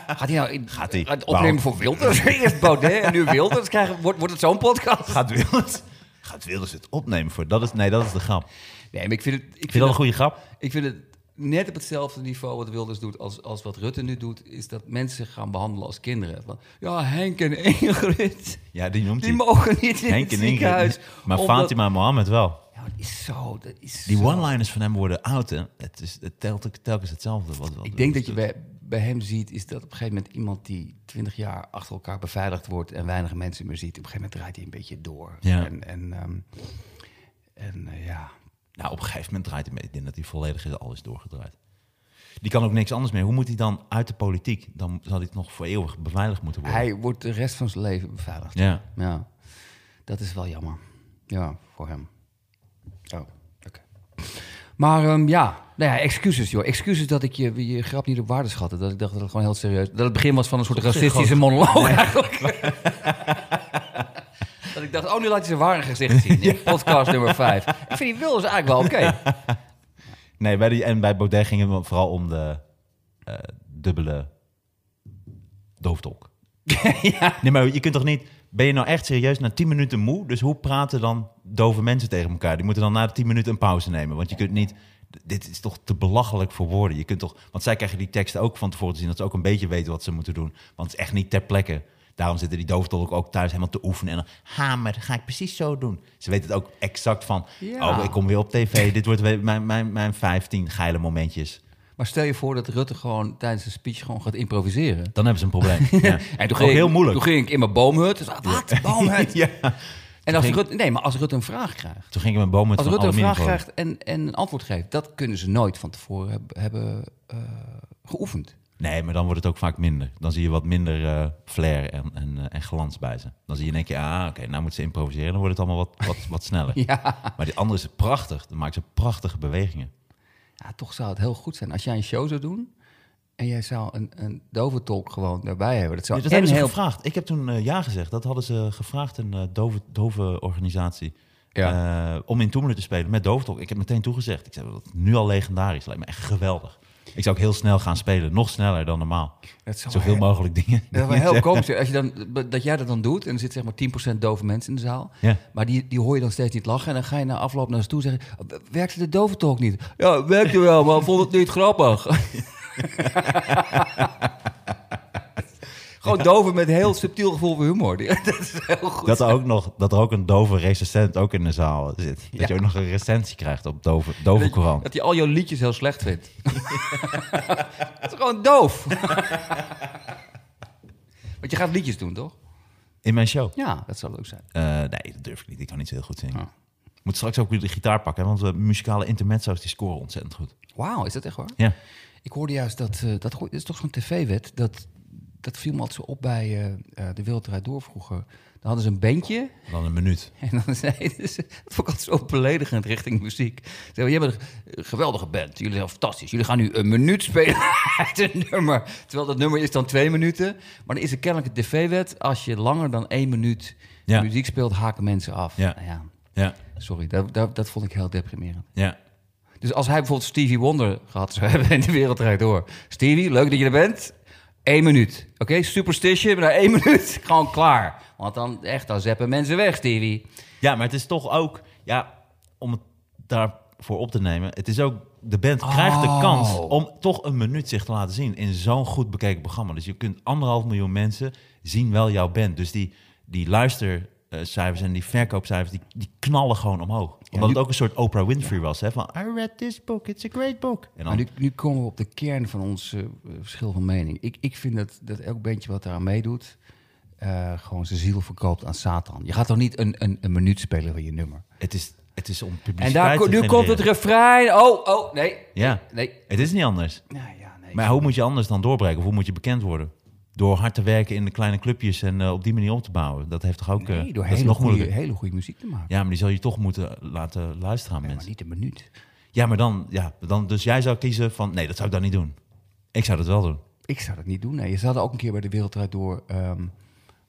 Gaat hij nou in, Gaat hij? opnemen voor Wilders? Eerst Baudet en nu Wilders. Krijgen, wordt, wordt het zo'n podcast? Gaat Wilders, gaat Wilders het opnemen voor? Dat is, nee, dat is de grap. Nee, maar ik vind het... Ik Vind dat een goede grap? ik vind het net op hetzelfde niveau wat Wilders doet als, als wat Rutte nu doet... is dat mensen gaan behandelen als kinderen. Van, ja, Henk en Ingrid, Ja, die noemt die hij. mogen niet in Henk het en ziekenhuis. Ingrid. Maar omdat- Fatima en Mohammed wel. Ja, dat is zo... Dat is Die one-liners van hem worden oud, hè? Het, is, het telt telkens hetzelfde. Wat, wat Ik denk dat je bij, bij hem ziet, is dat op een gegeven moment iemand die twintig jaar achter elkaar beveiligd wordt en weinig mensen meer ziet, op een gegeven moment draait hij een beetje door. Ja. En, en, ehm, En eh, ja, Nou, op een gegeven moment draait hij mee. Ik denk dat hij volledig is, al is doorgedraaid. Die kan ook niks anders meer. Hoe moet hij dan uit de politiek? Dan zal hij nog voor eeuwig beveiligd moeten worden. hij wordt de rest van zijn leven beveiligd. Ja. Ja, dat is wel jammer. Ja, voor hem. Oh. Maar ehm, ja, nou ja, excuses joh. Excuses dat ik je, je grap niet op waarde schatte. Dat ik dacht dat het gewoon heel serieus... Dat het begin was van een soort racistische monoloog eigenlijk. <laughs> dat ik dacht, oh nu laat hij zijn ware gezicht zien. Podcast nummer 5. Ik vind die Wilders eigenlijk wel oké. <laughs> Nee, bij die, en bij Baudet ging het vooral om de eh, dubbele dooftolk. <laughs> Nee, maar je kunt toch niet... Ben je nou echt serieus na 10 minuten moe? Dus hoe praten dan dove mensen tegen elkaar? Die moeten dan na de 10 minuten een pauze nemen. Want je kunt niet... Dit is toch te belachelijk voor woorden. Je kunt toch... Want zij krijgen die teksten ook van tevoren te zien... dat ze ook een beetje weten wat ze moeten doen. Want het is echt niet ter plekke. Daarom zitten die dooftolken ook thuis helemaal te oefenen. En dan, ha, maar dat ga ik precies zo doen. Ze weten het ook exact van... Ja. Oh, ik kom weer op tv. Dit wordt mijn, mijn, mijn 15 geile momentjes. Maar stel je voor dat Rutte gewoon tijdens een speech gewoon gaat improviseren. Dan hebben ze een probleem. <laughs> Ja. En toen ging, heel moeilijk. Toen ging ik in mijn boomhut. Dus, wat? Boomhut? <laughs> ja. En als ging- Rutte, nee, maar als Rutte een vraag krijgt. Toen ging ik mijn boom met Als Rutte een vraag krijgt en, en een antwoord geeft, dat kunnen ze nooit van tevoren hebben, hebben eh, geoefend. Nee, maar dan wordt het ook vaak minder. Dan zie je wat minder eh, flair en, en, eh, en glans bij ze. Dan zie je in één keer, ah, oké, nou moet ze improviseren. Dan wordt het allemaal wat, wat, wat sneller. <laughs> Ja. Maar die andere is prachtig. Dan maakt ze prachtige bewegingen. Ja, toch zou het heel goed zijn als jij een show zou doen en jij zou een, een dove tolk gewoon daarbij hebben. Dat zou Ja, dat en hebben ze heel gevraagd. Ik heb toen eh, ja gezegd. Dat hadden ze gevraagd, een eh, dove, dove organisatie. Ja. Eh, om in Toemelen te spelen met Dooftok. Ik heb meteen toegezegd. Ik zei, dat nu al legendarisch. Lijkt me echt geweldig. Ik zou ook heel snel gaan spelen. Nog sneller dan normaal. Dat zou Zoveel mogelijk dingen. Dat is wel heel komisch. Als je dan, dat jij dat dan doet en er zit zeg maar 10% dove mensen in de zaal. Ja. Maar die, die hoor je dan steeds niet lachen. En dan ga je na afloop naar ze toe zeggen... Werkte de dove tolk niet? Ja, werkte wel, maar vond het niet grappig. <laughs> Gewoon doven met heel subtiel gevoel voor humor. <laughs> Dat is heel goed. Dat er, ook nog, dat er ook een dove recensent ook in de zaal zit. Dat je ook nog een recensie krijgt op dove, dove Koran. dat hij al jouw liedjes heel slecht vindt. <laughs> dat is gewoon doof. <laughs> Want je gaat liedjes doen, toch? In mijn show? Ja, dat zou leuk zijn. Eh, nee, dat durf ik niet. Ik kan niet zo heel goed zingen. Oh. Ik moet straks ook weer de gitaar pakken, want de muzikale intermezzo's die scoren ontzettend goed. Wauw, is dat echt waar? Ja. Ik hoorde juist dat, eh, dat, dat is toch zo'n tv-wet, dat, dat viel me altijd zo op bij eh, eh, De Wereld Draait Door vroeger. Dan hadden ze een bandje Dan een minuut. <laughs> en dan zeiden ze, dat vond ik altijd zo beledigend richting muziek. Ze zeiden, je hebt een geweldige band, jullie zijn fantastisch. Jullie gaan nu een minuut spelen <laughs> uit een nummer. Terwijl dat nummer is dan twee minuten. Maar dan is er kennelijk een tv-wet, als je langer dan één minuut Ja. muziek speelt, haken mensen af. Ja. Nou ja, Ja, sorry, dat, dat, dat vond ik heel deprimerend. ja. Dus als hij bijvoorbeeld Stevie Wonder gehad zou <laughs> hebben in de wereld door. Stevie, leuk dat je er bent. Eén minuut. Oké, superstition, na één <laughs> minuut. Gewoon klaar. Want dan echt, dan zeppen mensen weg, Stevie. ja, maar het is toch ook, ja, om het daarvoor op te nemen. Het is ook, de band krijgt de Oh. kans om toch een minuut zich te laten zien in zo'n goed bekeken programma. Dus je kunt anderhalf miljoen mensen zien wel jouw band. Dus die, die luistercijfers en die verkoopcijfers, die, die knallen gewoon omhoog. Omdat nu- het ook een soort Oprah Winfrey was. Hè? Van, I read this book, it's a great book. En dan, Maar nu, nu komen we op de kern van ons eh, verschil van mening. Ik, ik vind dat, dat elk bandje wat daaraan meedoet... eh, gewoon zijn ziel verkoopt aan Satan. Je gaat toch niet een, een, een minuut spelen van je nummer? het, is, het is om En publiciteit daar, ko- te nu komt het refrein. Oh, oh, nee. Ja, Nee. het is niet anders. Ja, ja, nee. Maar hoe moet je anders dan doorbreken? Of hoe moet je bekend worden? Door hard te werken in de kleine clubjes en eh, op die manier op te bouwen. Dat heeft toch ook... eh, nee, door dat is hele nog goede, hele goede muziek te maken. Ja, maar die zal je toch moeten laten luisteren aan Ja, maar mensen. niet een minuut. Ja, maar dan, ja, dan... Dus jij zou kiezen van... Nee, dat zou ik dan niet doen. Ik zou dat wel doen. Ik zou dat niet doen. Nee, je zou ook een keer bij de Wereld Draait Door. ehm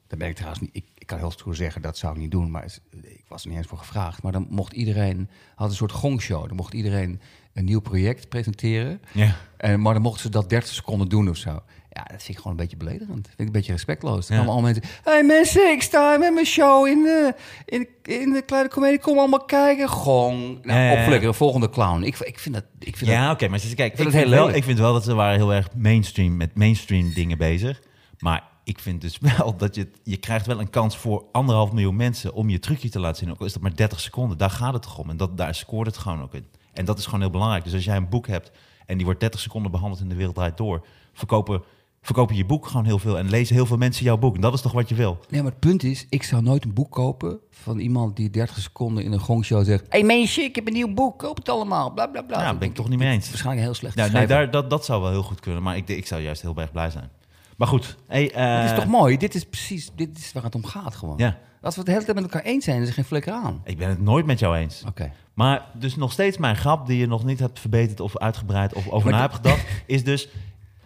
daar ben ik trouwens niet. Ik, ik kan heel stoer zeggen dat zou ik niet doen, maar het- ik was er niet eens voor gevraagd. Maar dan mocht iedereen had een soort gongshow. Dan mocht iedereen een nieuw project presenteren. Ja. En, maar dan mochten ze dat 30 seconden doen of zo. Ja, dat vind ik gewoon een beetje beledigend. Dat vind ik een beetje respectloos. Dan Ja. komen al mensen. hey mensen, ik sta met mijn show in de, in, in de kleine comedie. Kom allemaal kijken. Gong. Nou, ja. opflikkeren. Volgende clown. Ik, ik vind dat. Ik vind dat Ja, oké, maar ze- kijk, ik vind vind, het heel wel, ik vind wel dat ze waren heel erg mainstream met mainstream dingen bezig. Maar ik vind dus <laughs> wel dat je, je krijgt wel een kans voor anderhalf miljoen mensen om je trucje te laten zien. Ook al is dat maar 30 seconden, daar gaat het toch om. En dat, daar scoort het gewoon ook in. En dat is gewoon heel belangrijk. Dus als jij een boek hebt en die wordt 30 seconden behandeld in de wereld draait door, verkopen verkopen je boek gewoon heel veel en lezen heel veel mensen jouw boek. En dat is toch wat je wil? Nee, maar het punt is, ik zou nooit een boek kopen van iemand die 30 seconden in een gongshow zegt... Hé hey meisje, ik heb een nieuw boek, koop het allemaal, bla bla bla. Ja, daar ben ik toch niet mee eens. Waarschijnlijk heel slecht Ja, nee, daar, dat, dat zou wel heel goed kunnen, maar ik, ik zou juist heel erg blij zijn. Maar goed, hey, eh, Het is toch mooi? Dit is precies dit is waar het om gaat gewoon. Ja, Als we het de hele tijd met elkaar eens zijn, is er geen flikker aan. ik ben het nooit met jou eens. Oké. Maar dus nog steeds mijn grap die je nog niet hebt verbeterd of uitgebreid of over na hebt gedacht, <laughs> is dus...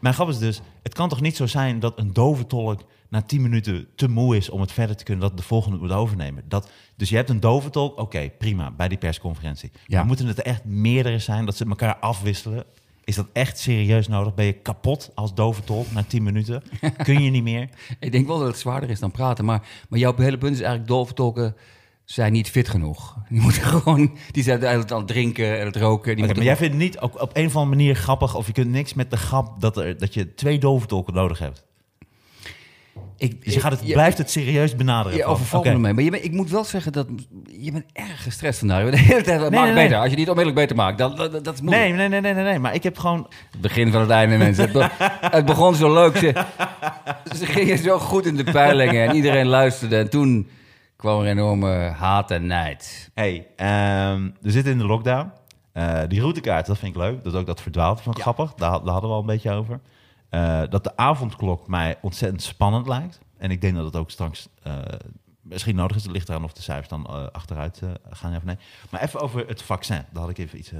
Mijn grap is dus, het kan toch niet zo zijn dat een dove tolk na 10 minuten te moe is om het verder te kunnen, dat de volgende moet overnemen. Dat, dus je hebt een dove tolk, oké, prima, bij die persconferentie. Ja. Maar moeten het er echt meerdere zijn, dat ze elkaar afwisselen? Is dat echt serieus nodig? Ben je kapot als dove tolk na 10 minuten? <laughs> Kun je niet meer? Ik denk wel dat het zwaarder is dan praten. Maar, maar jouw hele punt is eigenlijk, dolvertolken zijn niet fit genoeg. Die moeten <laughs> gewoon, die zijn aan het drinken en het roken. Die moeten maar jij vindt het niet ook op een of andere manier grappig, of je kunt niks met de grap dat, er, dat je twee dove tolken nodig hebt. ik, Dus je gaat het, je- blijft het serieus benaderen. Je overvalt oké. me. Maar je ik moet wel zeggen dat je bent erg gestrest vandaag. Je bent de hele tijd, maak nee, het nee. beter. Als je het niet onmiddellijk beter maakt, dan, dat, dat is moeilijk. Nee, nee, nee, nee, nee, maar ik heb gewoon... Het begin van het einde, mensen. <laughs> Het begon zo leuk. Ze, ze gingen zo goed in de peilingen en iedereen luisterde. En toen kwam er enorme haat en nijd. hey, ehm, we zitten in de lockdown. Eh, die routekaart, dat vind ik leuk. Dat is ook dat verdwaald van grappig. Daar, daar hadden we al een beetje over. Eh, dat de avondklok mij ontzettend spannend lijkt. En ik denk dat het ook straks eh, misschien nodig is. Het ligt eraan of de cijfers dan eh, achteruit gaan ja of nee. Maar even over het vaccin. Daar had ik even iets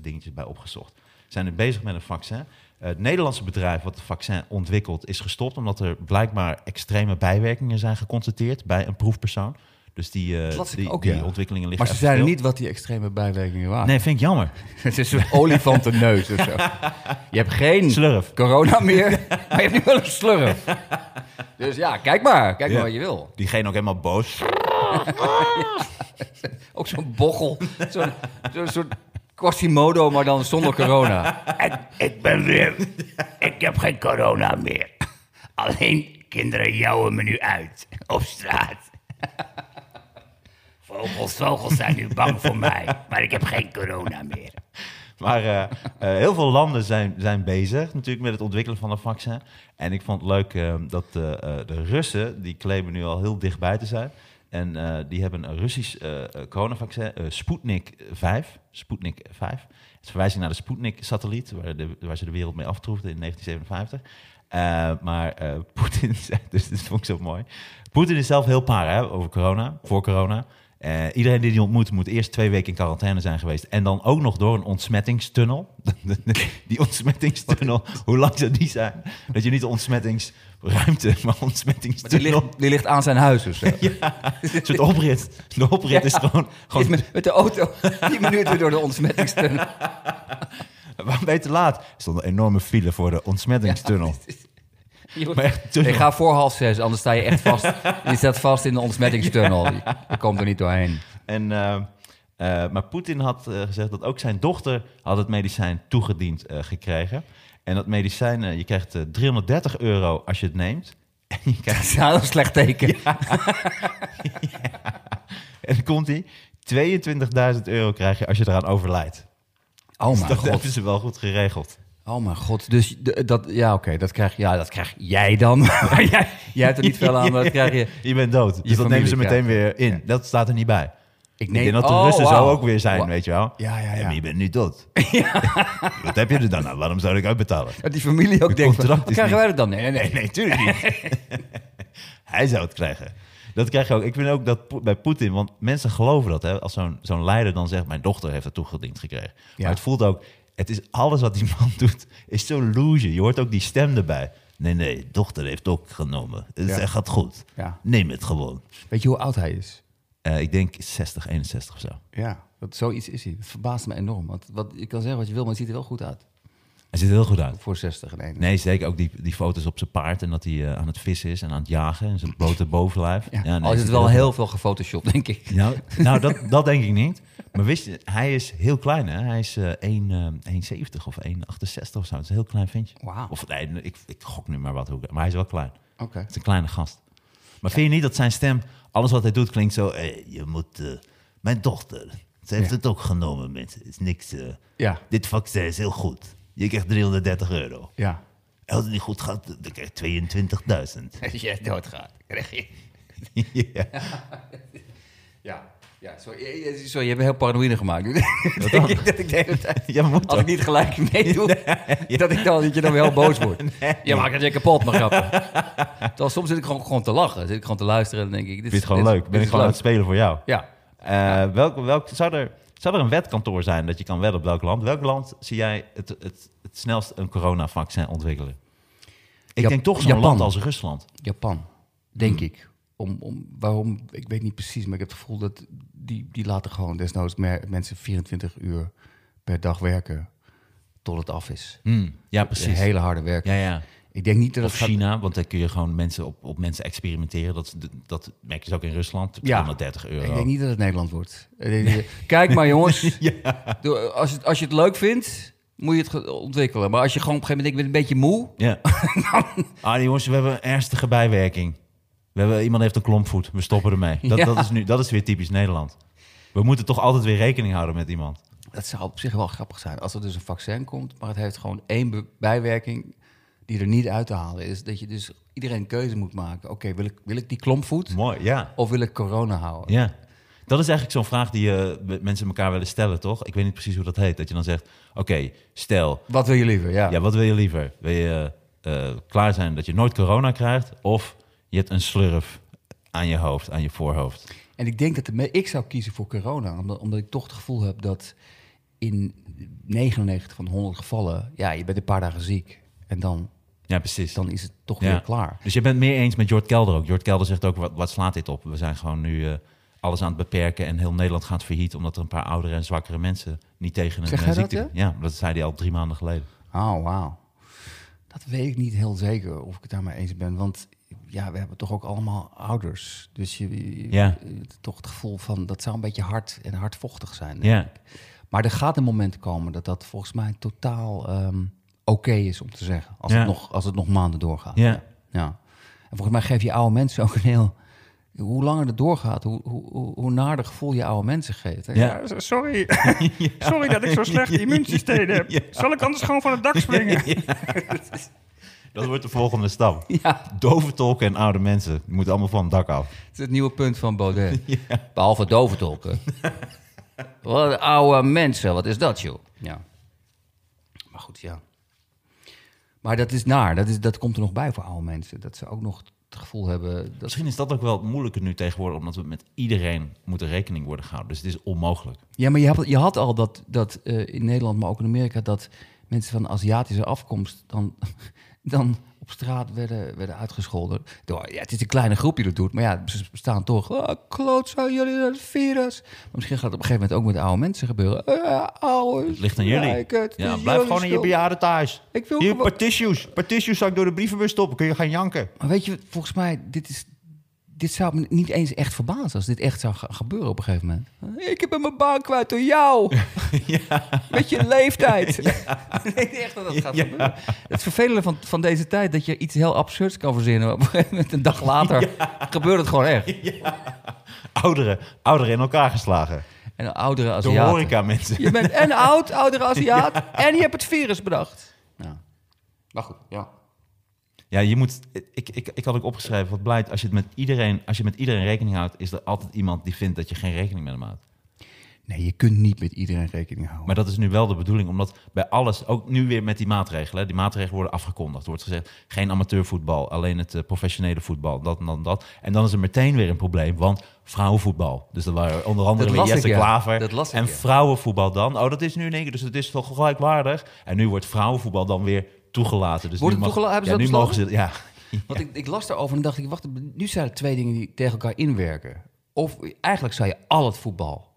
dingetjes bij opgezocht. We zijn nu bezig met een vaccin. Het Nederlandse bedrijf wat het vaccin ontwikkelt is gestopt... omdat er blijkbaar extreme bijwerkingen zijn geconstateerd bij een proefpersoon. Dus die, eh, ik die, ook, die ja. ontwikkelingen liggen Maar ze zeiden niet wat die extreme bijwerkingen waren. Nee, vind ik jammer. <laughs> Het is een olifantenneus of zo. Je hebt geen Slurf. corona meer, maar je hebt nu wel een slurf. Dus ja, kijk maar. Kijk Ja. maar wat je wil. Diegene ook helemaal boos. <laughs> Ook zo'n bochel. Zo'n zo'n soort Quasimodo, maar dan zonder corona. <laughs> ik ben weer. Ik heb geen corona meer. Alleen kinderen jouwen me nu uit op straat. Vogels, vogels zijn nu bang voor mij, maar ik heb geen corona meer. Maar eh, eh, heel veel landen zijn, zijn bezig natuurlijk met het ontwikkelen van een vaccin. En ik vond het leuk eh, dat eh, de Russen, die claimen nu al heel dichtbij te zijn. En die hebben een Russisch coronavaccin, Sputnik 5. Sputnik 5. Is verwijzing naar de Sputnik-satelliet, waar, waar ze de wereld mee aftroefden in 1957. Eh, maar eh, Poetin <laughs> dus dat vond ik zo mooi. Poetin is zelf heel paar hè, over corona, voor corona. Eh, iedereen die die ontmoet, moet eerst twee weken in quarantaine zijn geweest. En dan ook nog door een ontsmettingstunnel. <laughs> die ontsmettingstunnel, hoe lang zou die zijn? Dat je niet de ontsmettingsruimte, <laughs> maar Maar die ontsmettingstunnel... ligt, die ligt aan zijn huis of zo. <laughs> Een soort oprit. De oprit is gewoon... Die gewoon is met, met de auto <laughs> 10 minuten door de ontsmettingstunnel. waarom ben je te laat? Er stond een enorme file voor de ontsmettingstunnel. Je, moet- Maar echt tunnel. Ik ga voor half zes, anders sta je echt vast. Je staat vast in de ontsmettingstunnel. Je, komt er niet doorheen. En, eh, eh, maar Poetin had eh, gezegd dat ook zijn dochter had het medicijn toegediend gekregen. En dat medicijn, eh, je krijgt eh, 330 euro als je het neemt. <laughs> En je Dat krijgt, is een slecht teken. <laughs> en dan komt hij, 22.000 euro krijg je als je eraan overlijdt. Oh Dus mijn dat god. hebben ze wel goed geregeld. Oh mijn god. Dus dat, ja, oké, dat, krijg, ja, dat krijg jij dan. <laughs> Jij, jij hebt er niet veel aan, maar dat krijg je. Je bent dood. Dus dat nemen ze meteen weer in. Dat staat er niet bij. Ik Ik denk dat de oh, Russen wauw. zo ook weer zijn, weet je wel. Ja, ja, ja. maar je bent nu dood. <laughs> <laughs> Wat heb je er dan aan? Waarom zou ik uitbetalen? Dat die familie ook Het denkt, van, krijgen wij er dan? Nee, nee, nee. <laughs> Nee, tuurlijk niet. Hij zou het krijgen. Dat krijg je ook. Ik vind ook dat bij Poetin, want mensen geloven dat. Hè, als zo'n zo'n leider dan zegt, mijn dochter heeft het toegediend gekregen. Ja. Maar het voelt ook, het is alles wat die man doet, is zo loge. Je hoort ook die stem erbij. Nee, nee, dochter heeft ook genomen. Het Ja. gaat goed. Ja. Neem het gewoon. Weet je hoe oud hij is? Eh, ik denk 60, 61 of zo. Ja. Dat, zoiets is hij. Dat verbaast me enorm. Want wat, je kan zeggen wat je wil, maar het ziet er wel goed uit. Hij ziet er heel goed uit. Voor 60 en 1. Nee, zeker ook die, die foto's op zijn paard en dat hij eh, aan het vissen is en aan het jagen en zijn blote <laughs> bovenlijf. Ja, nee, al is het wel goed heel veel gefotoshopt, denk ik. Nou, <laughs> nou dat, dat denk ik niet. Maar wist je, hij is heel klein, hè? Hij is 1, eh, 1,70 of 1,68 of zo. Het is een heel klein ventje. Wauw. Of nee, ik, ik gok nu maar wat, hoe- maar hij is wel klein. Oké. Het is een kleine gast. Maar vind je niet dat zijn stem, alles wat hij doet, klinkt zo... je moet... eh, mijn dochter, ze heeft Ja. het ook genomen, mensen. Het is niks... eh, Ja, dit vaccin is heel goed. Je krijgt 330 euro. ja. Als het niet goed gaat, dan krijg je 22.000. <laughs> Als je doodgaat, krijg je... <laughs> ja. <laughs> Ja, ja sorry, je- je- sorry, je hebt me heel paranoïde gemaakt. Denk <laughs> ik dat ik de hele tijd... <laughs> Ja, moet Als ik niet gelijk meedoe, <laughs> dat, ik dan, dat je dan weer heel boos wordt. Je maakt het weer kapot, maar grappen. Terwijl soms zit ik gewoon, gewoon te lachen. Zit ik gewoon te luisteren en denk ik... Dit Vind je het gewoon dit- leuk? Ben ik is gewoon aan het spelen voor jou? Ja. Eh, welk, welk, zou, er, zou er een wetkantoor zijn dat je kan wedden op welk land? Welk land zie jij het, het, het snelst een coronavaccin ontwikkelen? Ik denk toch zo'n Japan. land als Rusland. Japan, denk ik. Om, om, waarom, ik weet niet precies, maar ik heb het gevoel dat die, die laten gewoon desnoods mer- mensen 24 uur per dag werken tot het af is. Hmm, ja, precies. hele harde werk. Ja, ja. Ik denk niet dat Of gaat... China, want dan kun je gewoon mensen op, op mensen experimenteren. Dat, dat merk je dus ook in Rusland. Ja. 230 euro. Ik denk niet dat het Nederland wordt. Denk <laughs> niet- Kijk maar jongens, <laughs> Doe- als, het- als je het leuk vindt, moet je het ontwikkelen. Maar als je gewoon op een gegeven moment denkt, ik ben een beetje moe. Ja. <laughs> ah, jongens, we hebben een ernstige bijwerking. We hebben, iemand heeft een klompvoet, we stoppen ermee. Dat, Ja. dat, is nu, dat is weer typisch Nederland. We moeten toch altijd weer rekening houden met iemand. Dat zou op zich wel grappig zijn als er dus een vaccin komt, maar het heeft gewoon één bijwerking die er niet uit te halen is. Dat je dus iedereen een keuze moet maken. Oké, wil, ik, wil ik die klompvoet Mooi, ja. of wil ik corona houden? Ja. Dat is eigenlijk zo'n vraag die eh, mensen elkaar willen stellen, toch? Ik weet niet precies hoe dat heet. Dat je dan zegt, oké, stel, Wat wil je liever? Ja. ja, wat wil je liever? Wil je eh, klaar zijn dat je nooit corona krijgt? Of je hebt een slurf aan je hoofd, aan je voorhoofd? En ik denk dat de me- ik zou kiezen voor corona, omdat, omdat ik toch het gevoel heb dat in 99 van de 100 gevallen, ja, je bent een paar dagen ziek en dan, Ja, precies. dan is het toch Ja. weer klaar. Dus je bent meer eens met Jort Kelder ook. Jort Kelder zegt ook, wat, wat slaat dit op? We zijn gewoon nu eh, alles aan het beperken en heel Nederland gaat failliet... omdat er een paar oudere en zwakkere mensen niet tegen een Zeg eh, hij dat, ziekte... ja, dat zei hij al drie maanden geleden. Oh, wauw. Dat weet ik niet heel zeker of ik het daarmee eens ben. Want ja, we hebben toch ook allemaal ouders. Dus je, je- Ja. je- toch het gevoel van dat zou een beetje hard en hardvochtig zijn. denk Ja, ik. Maar er gaat een moment komen dat dat volgens mij totaal ehm, oké is om te zeggen. Als, Ja. het nog, als het nog maanden doorgaat. Ja. ja. En volgens mij geef je oude mensen ook een heel. Hoe langer het doorgaat, hoe, hoe, hoe, naarder gevoel je oude mensen geeft. hè? Ja. Sorry. <laughs> Sorry dat ik zo'n slecht immuunsysteem heb. Zal ik anders gewoon van het dak springen? <laughs> dat wordt de volgende stap. <laughs> Ja, Dove tolken en oude mensen die moeten allemaal van het dak af. het is het nieuwe punt van Baudet. <laughs> Behalve doventolken. <laughs> Wat oude mensen, wat is dat, joh? Ja. Maar goed, ja. Maar dat is naar. Dat, is, dat komt er nog bij voor oude mensen. Dat ze ook nog het gevoel hebben... Dat... Misschien is dat ook wel moeilijker nu tegenwoordig... omdat we met iedereen moeten rekening worden gehouden. Dus het is onmogelijk. Ja, maar je had, je had al dat, dat eh, in Nederland, maar ook in Amerika... dat mensen van Aziatische afkomst dan, dan op straat werden, werden uitgescholden. Door, ja, het is een kleine groep die dat doet, maar ja, ze bestaan toch. Oh, klootzak, jullie dat virus. Maar misschien gaat het op een gegeven moment ook met oude mensen gebeuren. Uh, Het ligt aan jullie. het, Ja, blijf gewoon in je bejaarden thuis. Ik wil Hier, gewoon- paar tissues. Paar tissues zou ik door de brievenbus stoppen. Kun je gaan janken. Maar weet je, volgens mij, dit, is, dit zou me niet eens echt verbazen als dit echt zou gebeuren op een gegeven moment. <laughs> Ik heb mijn baan kwijt door jou. Met je leeftijd. <laughs> Ik denk echt dat dat gaat gebeuren. Het vervelende van, van deze tijd, dat je iets heel absurds kan verzinnen. Op een gegeven moment, een dag later, gebeurt het gewoon echt. Ouderen, ouderen in elkaar geslagen. En oudere Aziaten. horeca mensen. Je bent en oud, oudere <laughs> Aziat, en je hebt het virus bedacht. Ja. Maar goed, ja. Ja, je moet. Ik, ik, ik had ook opgeschreven. Wat blijkt als je het met iedereen, als je met iedereen rekening houdt, is er altijd iemand die vindt dat je geen rekening met hem houdt. Nee, je kunt niet met iedereen rekening houden. Maar dat is nu wel de bedoeling, omdat bij alles, ook nu weer met die maatregelen, die maatregelen worden afgekondigd. Er wordt gezegd, geen amateurvoetbal, alleen het eh, professionele voetbal, dat en dan dat. En dan is er meteen weer een probleem, want vrouwenvoetbal. Dus dat waren onder andere Jesse ik, ja. Klaver. En vrouwenvoetbal dan, oh dat is nu in één keer, dus het is toch gelijkwaardig. En nu wordt vrouwenvoetbal dan weer toegelaten. Dus Wordt nu mag- ja, nu mogen ze, ja. <laughs> Want ik, ik las daarover en dacht ik, wacht, nu zijn er twee dingen die tegen elkaar inwerken. Of eigenlijk zou je al het voetbal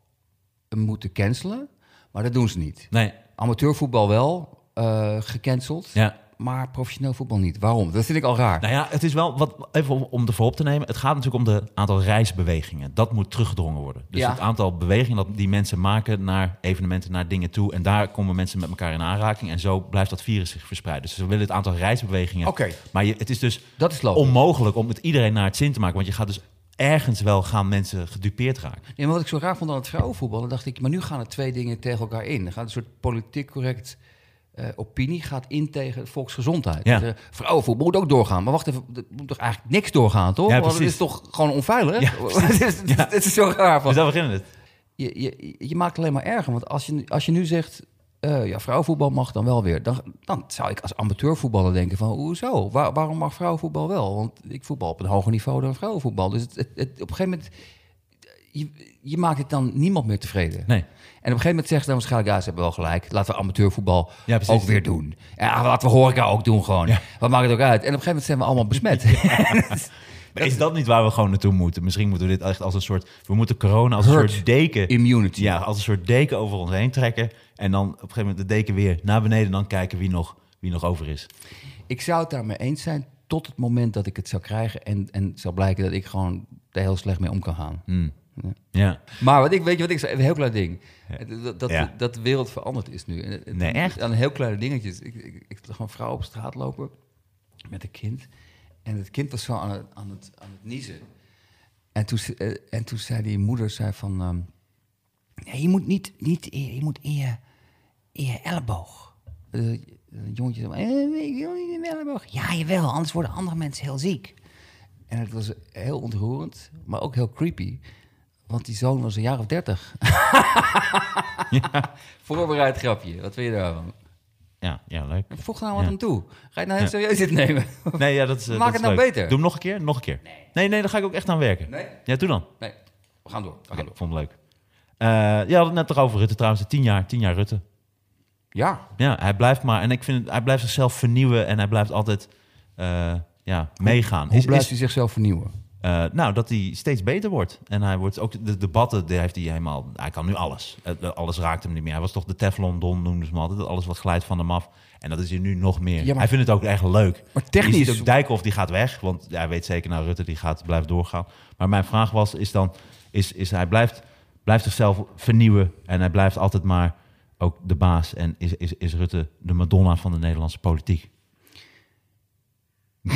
moeten cancelen, maar dat doen ze niet. Nee, Amateurvoetbal wel, eh, gecanceld, ja. Maar professioneel voetbal niet. Waarom? Dat vind ik al raar. Nou ja, het is wel wat even om, om ervoor op te nemen. Het gaat natuurlijk om de aantal reisbewegingen. Dat moet teruggedrongen worden. Dus Ja. het aantal bewegingen dat die mensen maken naar evenementen, naar dingen toe. En daar komen mensen met elkaar in aanraking. En zo blijft dat virus zich verspreiden. Dus we willen het aantal reisbewegingen. Oké. Maar je, het is dus Dat is onmogelijk om het iedereen naar het zin te maken. Want je gaat dus ergens wel gaan mensen gedupeerd raken. Nee, maar wat ik zo raar vond aan het vrouwenvoetbal, dan dacht ik, maar nu gaan er twee dingen tegen elkaar in. Er gaat een soort politiek correct eh, opinie gaat in tegen volksgezondheid. Ja. Dus, eh, vrouwenvoetbal moet ook doorgaan. Maar wacht even, er moet toch eigenlijk niks doorgaan, toch? Ja, Want het precies. is toch gewoon onveilig? Ja, <laughs> het, is, het is zo raar. Van, Dus daar beginnen het. je, je, je maakt het alleen maar erger. Want als je, nu- als je nu zegt, eh, ja, vrouwenvoetbal mag dan wel weer. Dan, dan zou ik als amateurvoetballer denken van, hoezo? Waar, waarom mag vrouwenvoetbal wel? Want ik voetbal op een hoger niveau dan vrouwenvoetbal. Dus het, het, het- op een gegeven moment, je, je maakt het dan niemand meer tevreden. Nee. En op een gegeven moment zeggen ze dan waarschijnlijk, ja, ze hebben wel gelijk. Laten we amateurvoetbal Ja, ook weer doen. Ja, laten we horeca ook doen gewoon. Ja. Wat maakt het ook uit? En op een gegeven moment zijn we allemaal besmet. <laughs> <laughs> Maar is dat niet waar we gewoon naartoe moeten? Misschien moeten we dit echt als een soort... We moeten corona als een soort deken... Immunity. Ja, als een soort deken over ons heen trekken. En dan op een gegeven moment de deken weer naar beneden... en dan kijken wie nog, wie nog over is. Ik zou het daarmee eens zijn tot het moment dat ik het zou krijgen en, en zou blijken dat ik gewoon er heel slecht mee om kan gaan. Hmm. Ja. Ja. Maar wat ik, weet je wat ik zei? Een heel klein ding. Dat, dat, Ja. dat de wereld veranderd is nu. En Nee, echt? Aan heel kleine dingetjes. Ik, ik, ik zag een vrouw op straat lopen met een kind. En het kind was zo aan het, aan het, aan het niezen. En toen, eh, en toen zei die moeder zei van... ehm, nee, je moet niet, niet je moet in je, in je elleboog. Een jongetje zei, eh, ik wil niet in mijn elleboog. Ja, jawel, anders worden andere mensen heel ziek. En het was heel ontroerend, maar ook heel creepy. Want die zoon was een jaar of dertig. <laughs> Voorbereid grapje, wat vind je daarvan? Ja, ja, leuk. Voeg nou wat Ja. aan toe. Ga je het nou heel Ja. serieus dit nemen? <laughs> Nee, ja, dat is, eh, Maak dat het is nou leuk. beter. Doe hem nog een keer? Nog een keer. Nee, nee, daar ga ik ook echt aan werken. Nee? Ja, doe dan. Nee, we gaan door. We Oké, door. ik vond het leuk. Eh je had het net toch over Rutte trouwens. Tien jaar, tien jaar Rutte. Ja, Ja, hij blijft maar... En ik vind het, hij blijft zichzelf vernieuwen en hij blijft altijd eh, ja, meegaan. hoe Is- blijft is- hij zichzelf vernieuwen? Eh, nou, dat hij steeds beter wordt. En hij wordt ook de debatten, die heeft hij helemaal. Hij kan nu alles. Eh, alles raakt hem niet meer. Hij was toch de Teflon Don, noemden ze hem altijd. Alles wat glijdt van hem af. En dat is hij nu nog meer. Ja, maar- Hij vindt het ook echt leuk. Maar technisch- ook Dijkhoff, die gaat weg. Want ja, hij weet zeker, nou, Rutte die gaat blijven doorgaan. Maar mijn vraag was, is dan... Is, is hij blijft, blijft zichzelf vernieuwen. En hij blijft altijd maar ook de baas. En is, is, is Rutte de Madonna van de Nederlandse politiek? <laughs>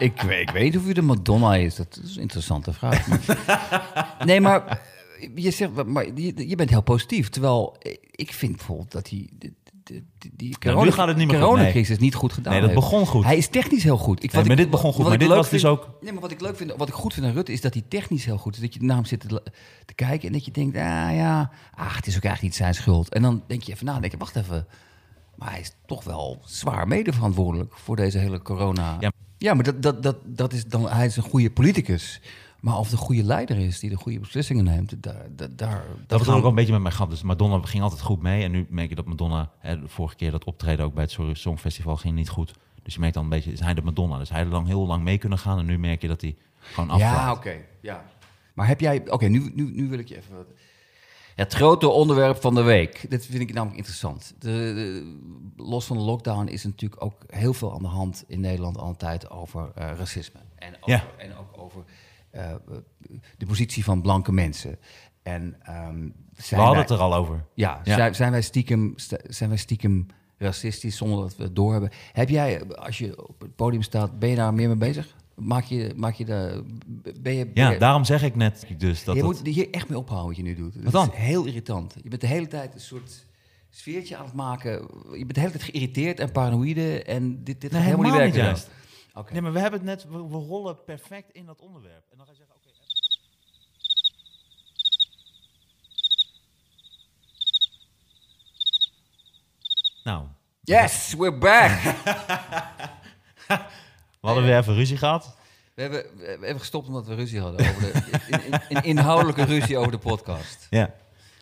Ik, weet- ik weet niet of u de Madonna is. Dat is een interessante vraag. Maar- <laughs> nee, maar eh, je zegt, maar je, je bent heel positief. Terwijl eh, ik vind bijvoorbeeld dat hij de, die corona, gaat het niet meer goed, coronacrisis niet goed gedaan Nee, dat heeft. begon goed. Hij is technisch heel goed. Ik, Nee, wat maar ik- dit begon goed, maar dit was dus vind- ook- Nee, maar wat ik leuk vind, wat ik goed vind aan Rutte, is dat hij technisch heel goed is. Dat je naar hem zit te, te kijken en dat je denkt, ah ja, ach, het is ook eigenlijk niet zijn schuld. En dan denk je even na, denk je, wacht even. Maar hij is toch wel zwaar medeverantwoordelijk voor deze hele corona. Ja. Ja, maar dat, dat, dat, dat is dan, hij is een goede politicus. Maar of de goede leider is die de goede beslissingen neemt, daar... daar, daar Dat was ook wel een beetje met mijn grap. Dus Madonna ging altijd goed mee. En nu merk je dat Madonna, hè, de vorige keer dat optreden ook bij het Sorry Songfestival ging niet goed. Dus je merkt dan een beetje, is hij de Madonna? Dus hij had lang heel lang mee kunnen gaan. En nu merk je dat hij gewoon afvlaakt. Ja, oké. ja. Maar heb jij... Oké, nu, nu, nu wil ik je even... Het grote onderwerp van de week. Dit vind ik namelijk interessant. De, de- los van de lockdown is er natuurlijk ook heel veel aan de hand in Nederland al een tijd over eh, racisme. En, over, Ja. en ook over eh, de positie van blanke mensen. En, ehm, We hadden wij- het er al over. ja, Ja. Zijn, zijn, wij stiekem, st- zijn wij stiekem racistisch zonder dat we het doorhebben? Heb jij, als je op het podium staat, ben je daar meer mee bezig? Maak je, maak je de, ben je, ben Ja, je- daarom zeg ik net dus dat je moet hier echt mee ophouden wat je nu doet. Wat dan? Dat is heel irritant. Je bent de hele tijd een soort sfeertje aan het maken. Je bent de hele tijd geïrriteerd en paranoïde en dit, dit Nee, gaat helemaal niet helemaal niet werken. Nee, maar we hebben het net, we, we rollen perfect in dat onderwerp. En dan ga je zeggen, oké. nou, Yes, we're back! <laughs> <laughs> we hadden weer even ruzie gehad. we, hebben, we hebben gestopt omdat we ruzie hadden. Over de, in- inhoudelijke ruzie over de podcast. Ja.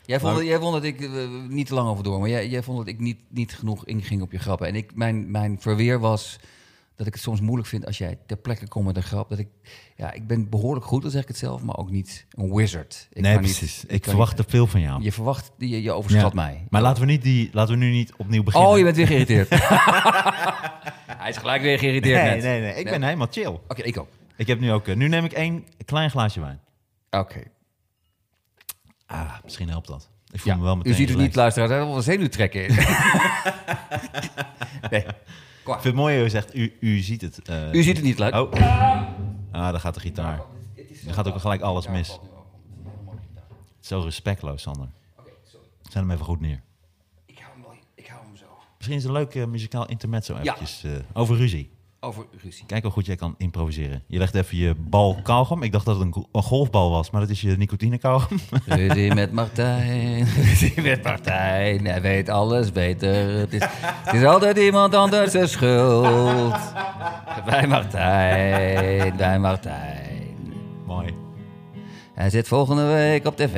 Jij vond, Maar- jij vond dat ik, eh, niet te lang over door, maar jij, jij vond dat ik niet, niet genoeg inging op je grappen. En ik, mijn, mijn verweer was dat ik het soms moeilijk vind als jij ter plekke komt met een grap. Dat ik, ja, ik ben behoorlijk goed, dan zeg ik het zelf, maar ook niet een wizard. Ik nee, kan niet- precies. ik verwacht niet- te veel van jou. Je verwacht, je, je overschat Ja. mij. Maar laten we, niet die, laten we nu niet opnieuw beginnen. Oh, je bent weer geïrriteerd. <laughs> Hij is gelijk weer geïrriteerd nee, net. nee, nee. Ik ben helemaal chill. Oké, ik ook. Ik heb nu ook... eh, nu neem ik één klein glaasje wijn. Oké. Ah, misschien helpt dat. Ik voel Ja, me wel meteen u ziet het niet, luisteraar. Dat was een zenuwtrekken. <laughs> nee. Kom Ik vind het mooi hoe je zegt, u, u ziet het. eh. U ziet het niet, luid. Oh. Ah, daar gaat de gitaar. Dan gaat ook gelijk alles mis. Zo respectloos, Sander. Zet hem even goed neer. Ik hou hem ik hou hem Misschien is het een leuk eh, muzikaal intermezzo Ja. eventjes eh, over ruzie. Over ruzie. Kijk hoe goed jij kan improviseren. Je legt even je bal kauwgom. Ik dacht dat het een, go- een golfbal was, maar dat is je nicotine kauwgom. <laughs> Ruzie met Martijn, <laughs> ruzie met Martijn. Hij weet alles beter. Het is, het is altijd iemand anders zijn schuld. Bij Martijn, bij Martijn. Mooi. Hij zit volgende week op tv.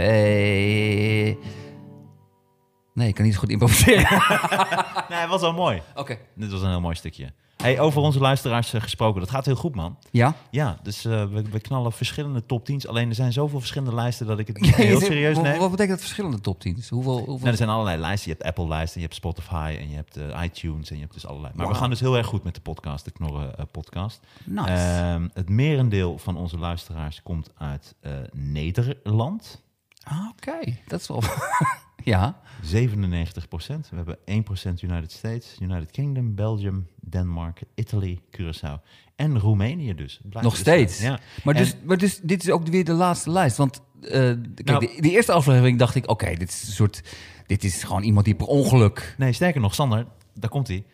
Nee, ik kan niet zo goed improviseren. <laughs> Nee, het was wel mooi. Oké. Dit was een heel mooi stukje. Hey, over onze luisteraars eh, gesproken. Dat gaat heel goed, man. Ja? Ja, dus eh, we, we knallen verschillende top 10's. Alleen er zijn zoveel verschillende lijsten dat ik het <laughs> niet heel serieus neem. Wat betekent dat verschillende top 10's? Hoeveel, hoeveel... Nou, er zijn allerlei lijsten. Je hebt Apple-lijsten, je hebt Spotify en je hebt eh, iTunes en je hebt dus allerlei. Maar we gaan dus heel erg goed met de podcast, de Knorren podcast. Nice. Ehm, het merendeel van onze luisteraars komt uit Nederland. Ah, Oké, dat is wel... <laughs> ja. 97 procent. We hebben 1 procent United States, United Kingdom, Belgium, Denemarken, Italy, Curaçao en Roemenië dus. Nog dus, steeds? eh, Ja. Maar, En- dus, maar dus, dit is ook weer de laatste lijst. Want eh, kijk, Nou- de, de eerste aflevering dacht ik... Oké, dit is een soort... Dit is gewoon iemand die per ongeluk... Nee, sterker nog, Sander, daar komt hij.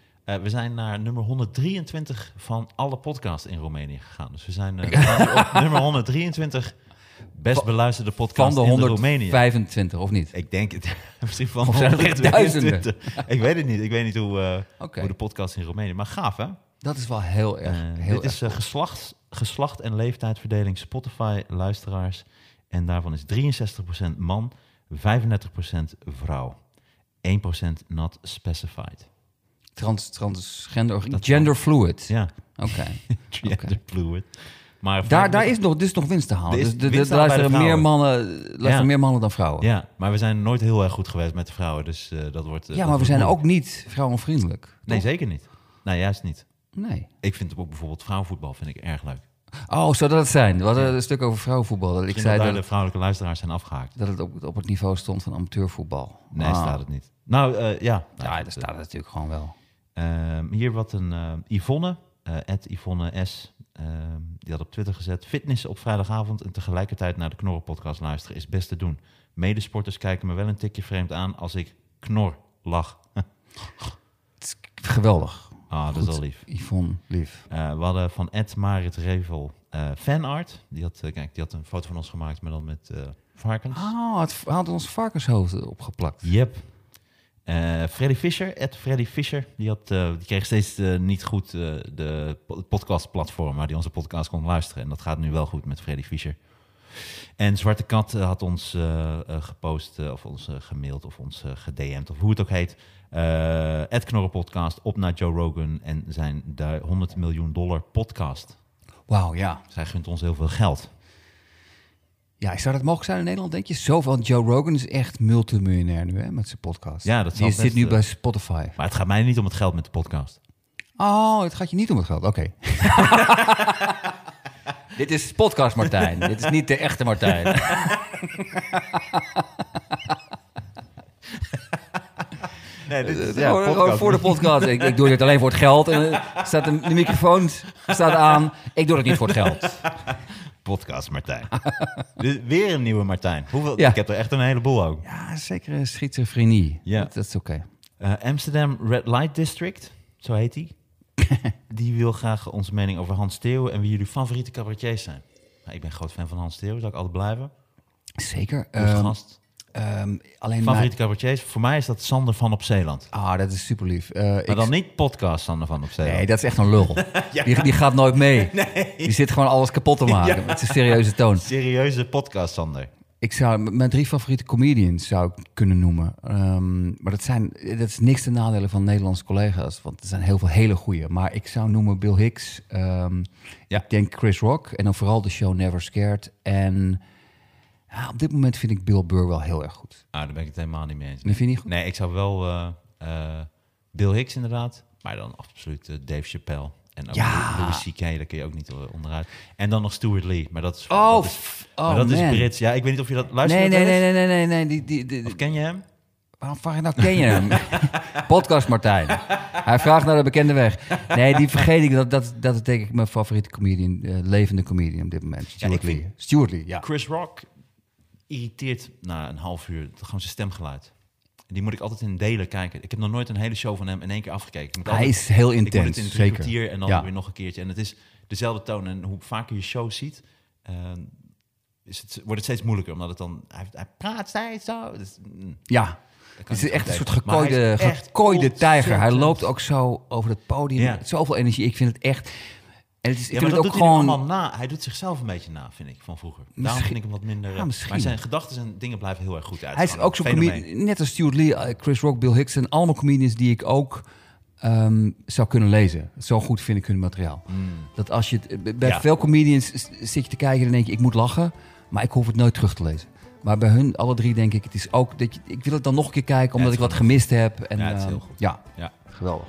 we zijn naar nummer 123 van alle podcasts in Roemenië gegaan. Dus we zijn eh, <laughs> staan op nummer 123 best beluisterde Van podcast de in de Roemenië. 125, of niet? Ik denk het. <laughs> Misschien van Of zijn er 122. Ik weet het niet. Ik weet niet hoe, eh, hoe de podcast in Roemenië. Maar gaaf, hè? Dat is wel heel erg. Eh, heel dit is eh, geslacht, geslacht en leeftijdsverdeling Spotify luisteraars. En daarvan is 63% man, 35% vrouw. 1% not specified. Trans, transgender, genderfluid. Ja, Oké. <laughs> gender fluid. Maar Daar, daar is nog, dus nog winst te halen. Er Dus de, er luisteren meer mannen, luisteren Ja. meer mannen dan vrouwen. Ja, Ja, maar we zijn nooit heel erg goed geweest met de vrouwen. Dus eh, dat wordt. eh, dat maar we zijn moeilijk. ook niet vrouwenvriendelijk. Nee, zeker niet. Nee, juist niet. Nee. Ik vind ook bijvoorbeeld vrouwenvoetbal vind ik erg leuk. Oh, zou dat het zijn? We hadden Ja. een stuk over vrouwenvoetbal. Dat ik zei dat dat, de vrouwelijke luisteraars zijn afgehaakt. dat het op, op het niveau stond van amateurvoetbal. Nee, Ah. staat het niet. Nou, eh, ja. Ja, daar staat het natuurlijk gewoon wel. Ehm, hier wat een Yvonne, Yvonne S. ehm, die had op Twitter gezet: Fitness op vrijdagavond en tegelijkertijd naar de Knorren podcast luisteren is best te doen. Medesporters kijken me wel een tikje vreemd aan als ik knor lach. Het is geweldig. Ah, dat is wel lief. Yvonne, lief. Eh, we hadden van Ed Marit Revel eh, fanart. Die had, eh, kijk, die had een foto van ons gemaakt, maar dan met eh, varkens. Oh, het had ons varkenshoofd opgeplakt. Yep. Eh, Freddy Fischer, Ed Freddy Fischer, die, had, eh, die kreeg steeds eh, niet goed de podcastplatform waar die onze podcast kon luisteren. En dat gaat nu wel goed met Freddy Fischer. En Zwarte Kat had ons gepost, of ons gemaild, of ons gedM'd, of hoe het ook heet. Ed Knorren podcast op naar Joe Rogan en zijn de 100 miljoen dollar podcast. Wauw, ja. Zij gunt ons heel veel geld. Ja, zou dat mogelijk zijn in Nederland, denk je? Zoveel. Joe Rogan is echt multimiljonair nu, hè, met zijn podcast. Ja, dat zal Die zit best, nu eh, bij Spotify. Maar het gaat mij niet om het geld met de podcast. Oh, het gaat je niet om het geld. Oké. <laughs> Dit is podcast Martijn. Dit is niet de echte Martijn. <laughs> Nee, dit is, Gewoon- gewoon voor de podcast. Ik, ik doe dit alleen voor het geld. En, eh, staat de, de microfoon staat aan. Ik doe het niet voor het geld. Podcast Martijn. <laughs> Dus weer een nieuwe Martijn. Hoeveel, Ja. Ik heb er echt een heleboel ook. Ja, zeker een schizofrenie. Ja. Dat, dat is oké. Eh, Amsterdam Red Light District, zo heet die. <laughs> die wil graag onze mening over Hans Theo en wie jullie favoriete cabaretiers zijn. Nou, ik ben groot fan van Hans Theo, zou ik altijd blijven. Zeker. Ehm, gast. Ehm, alleen Favoriete cabaretiers? Voor mij is dat Sander van op Zeeland. Ah, dat is super lief. Maar dan niet podcast Sander van op Zeeland. Nee, dat is echt een lul. <laughs> die, die gaat nooit mee. <laughs> Die zit gewoon alles kapot te maken. Met zijn serieuze toon. Serieuze podcast Sander. Ik zou mijn drie favoriete comedians zou ik kunnen noemen. Ehm, maar dat, zijn, dat is niks te nadelen van Nederlandse collega's. Want er zijn heel veel hele goeie. Maar ik zou noemen Bill Hicks. ehm, Ja. Ik denk Chris Rock. En dan vooral de show Never Scared. En ja, op dit moment vind ik Bill Burr wel heel erg goed. Ah, daar ben ik het helemaal niet mee eens. En vind je niet goed? Nee, ik zou wel eh, eh, Bill Hicks inderdaad. Maar dan absoluut eh, Dave Chappelle. En ook Ja. Louis C.K., daar kun je ook niet onderuit. En dan nog Stuart Lee. Maar dat is, Oh, dat is, f- maar oh, dat is. Brits. Ja, ik weet niet of je dat luistert. Nee, nee, nee, nee, nee, nee, nee. Die, die, die, Of ken je hem? Waarom vraag je nou, ken je hem? <laughs> Podcast Martijn. Hij vraagt naar de bekende weg. Nee, die vergeet ik. Dat, dat, dat is denk ik mijn favoriete comedian, eh, levende comedian op dit moment. Stuart Lee. Stuart Lee, ja. Chris Rock irriteert na een half uur gewoon zijn stemgeluid. Die moet ik altijd in delen kijken. Ik heb nog nooit een hele show van hem in één keer afgekeken. Hij altijd- is heel ik moet intens, het in zeker. kwartier en dan Ja. weer nog een keertje. En het is dezelfde toon. En hoe vaker je shows ziet, eh, is het, wordt het steeds moeilijker. Omdat het dan... Hij, hij praat steeds zo. Dus, mm, Ja, het is niet echt een soort gekooide, gekooide tijger. Hij loopt ook zo over het podium. Ja. Zoveel energie. Ik vind het echt... En het is, ik Ja, maar vind dat doet hij allemaal na. Hij doet zichzelf een beetje na, vind ik, van vroeger. Daarom Misschien- vind ik hem wat minder... Ja, eh, maar zijn gedachten en dingen blijven heel erg goed uit. Hij is ook zo'n comedian, net als Stuart Lee, eh, Chris Rock, Bill Hicks. zijn allemaal comedians die ik ook ehm, zou kunnen lezen. Zo goed vind ik hun materiaal. Dat als je het, bij Mm. Ja. veel comedians zit je te kijken en dan denk je, ik moet lachen. Maar ik hoef het nooit terug te lezen. Maar bij hun, alle drie, denk ik, het is ook dat je, ik wil het dan nog een keer kijken, omdat ik wat gemist heb. En, Ja, het is ehm, heel goed. Ja, Ja. geweldig.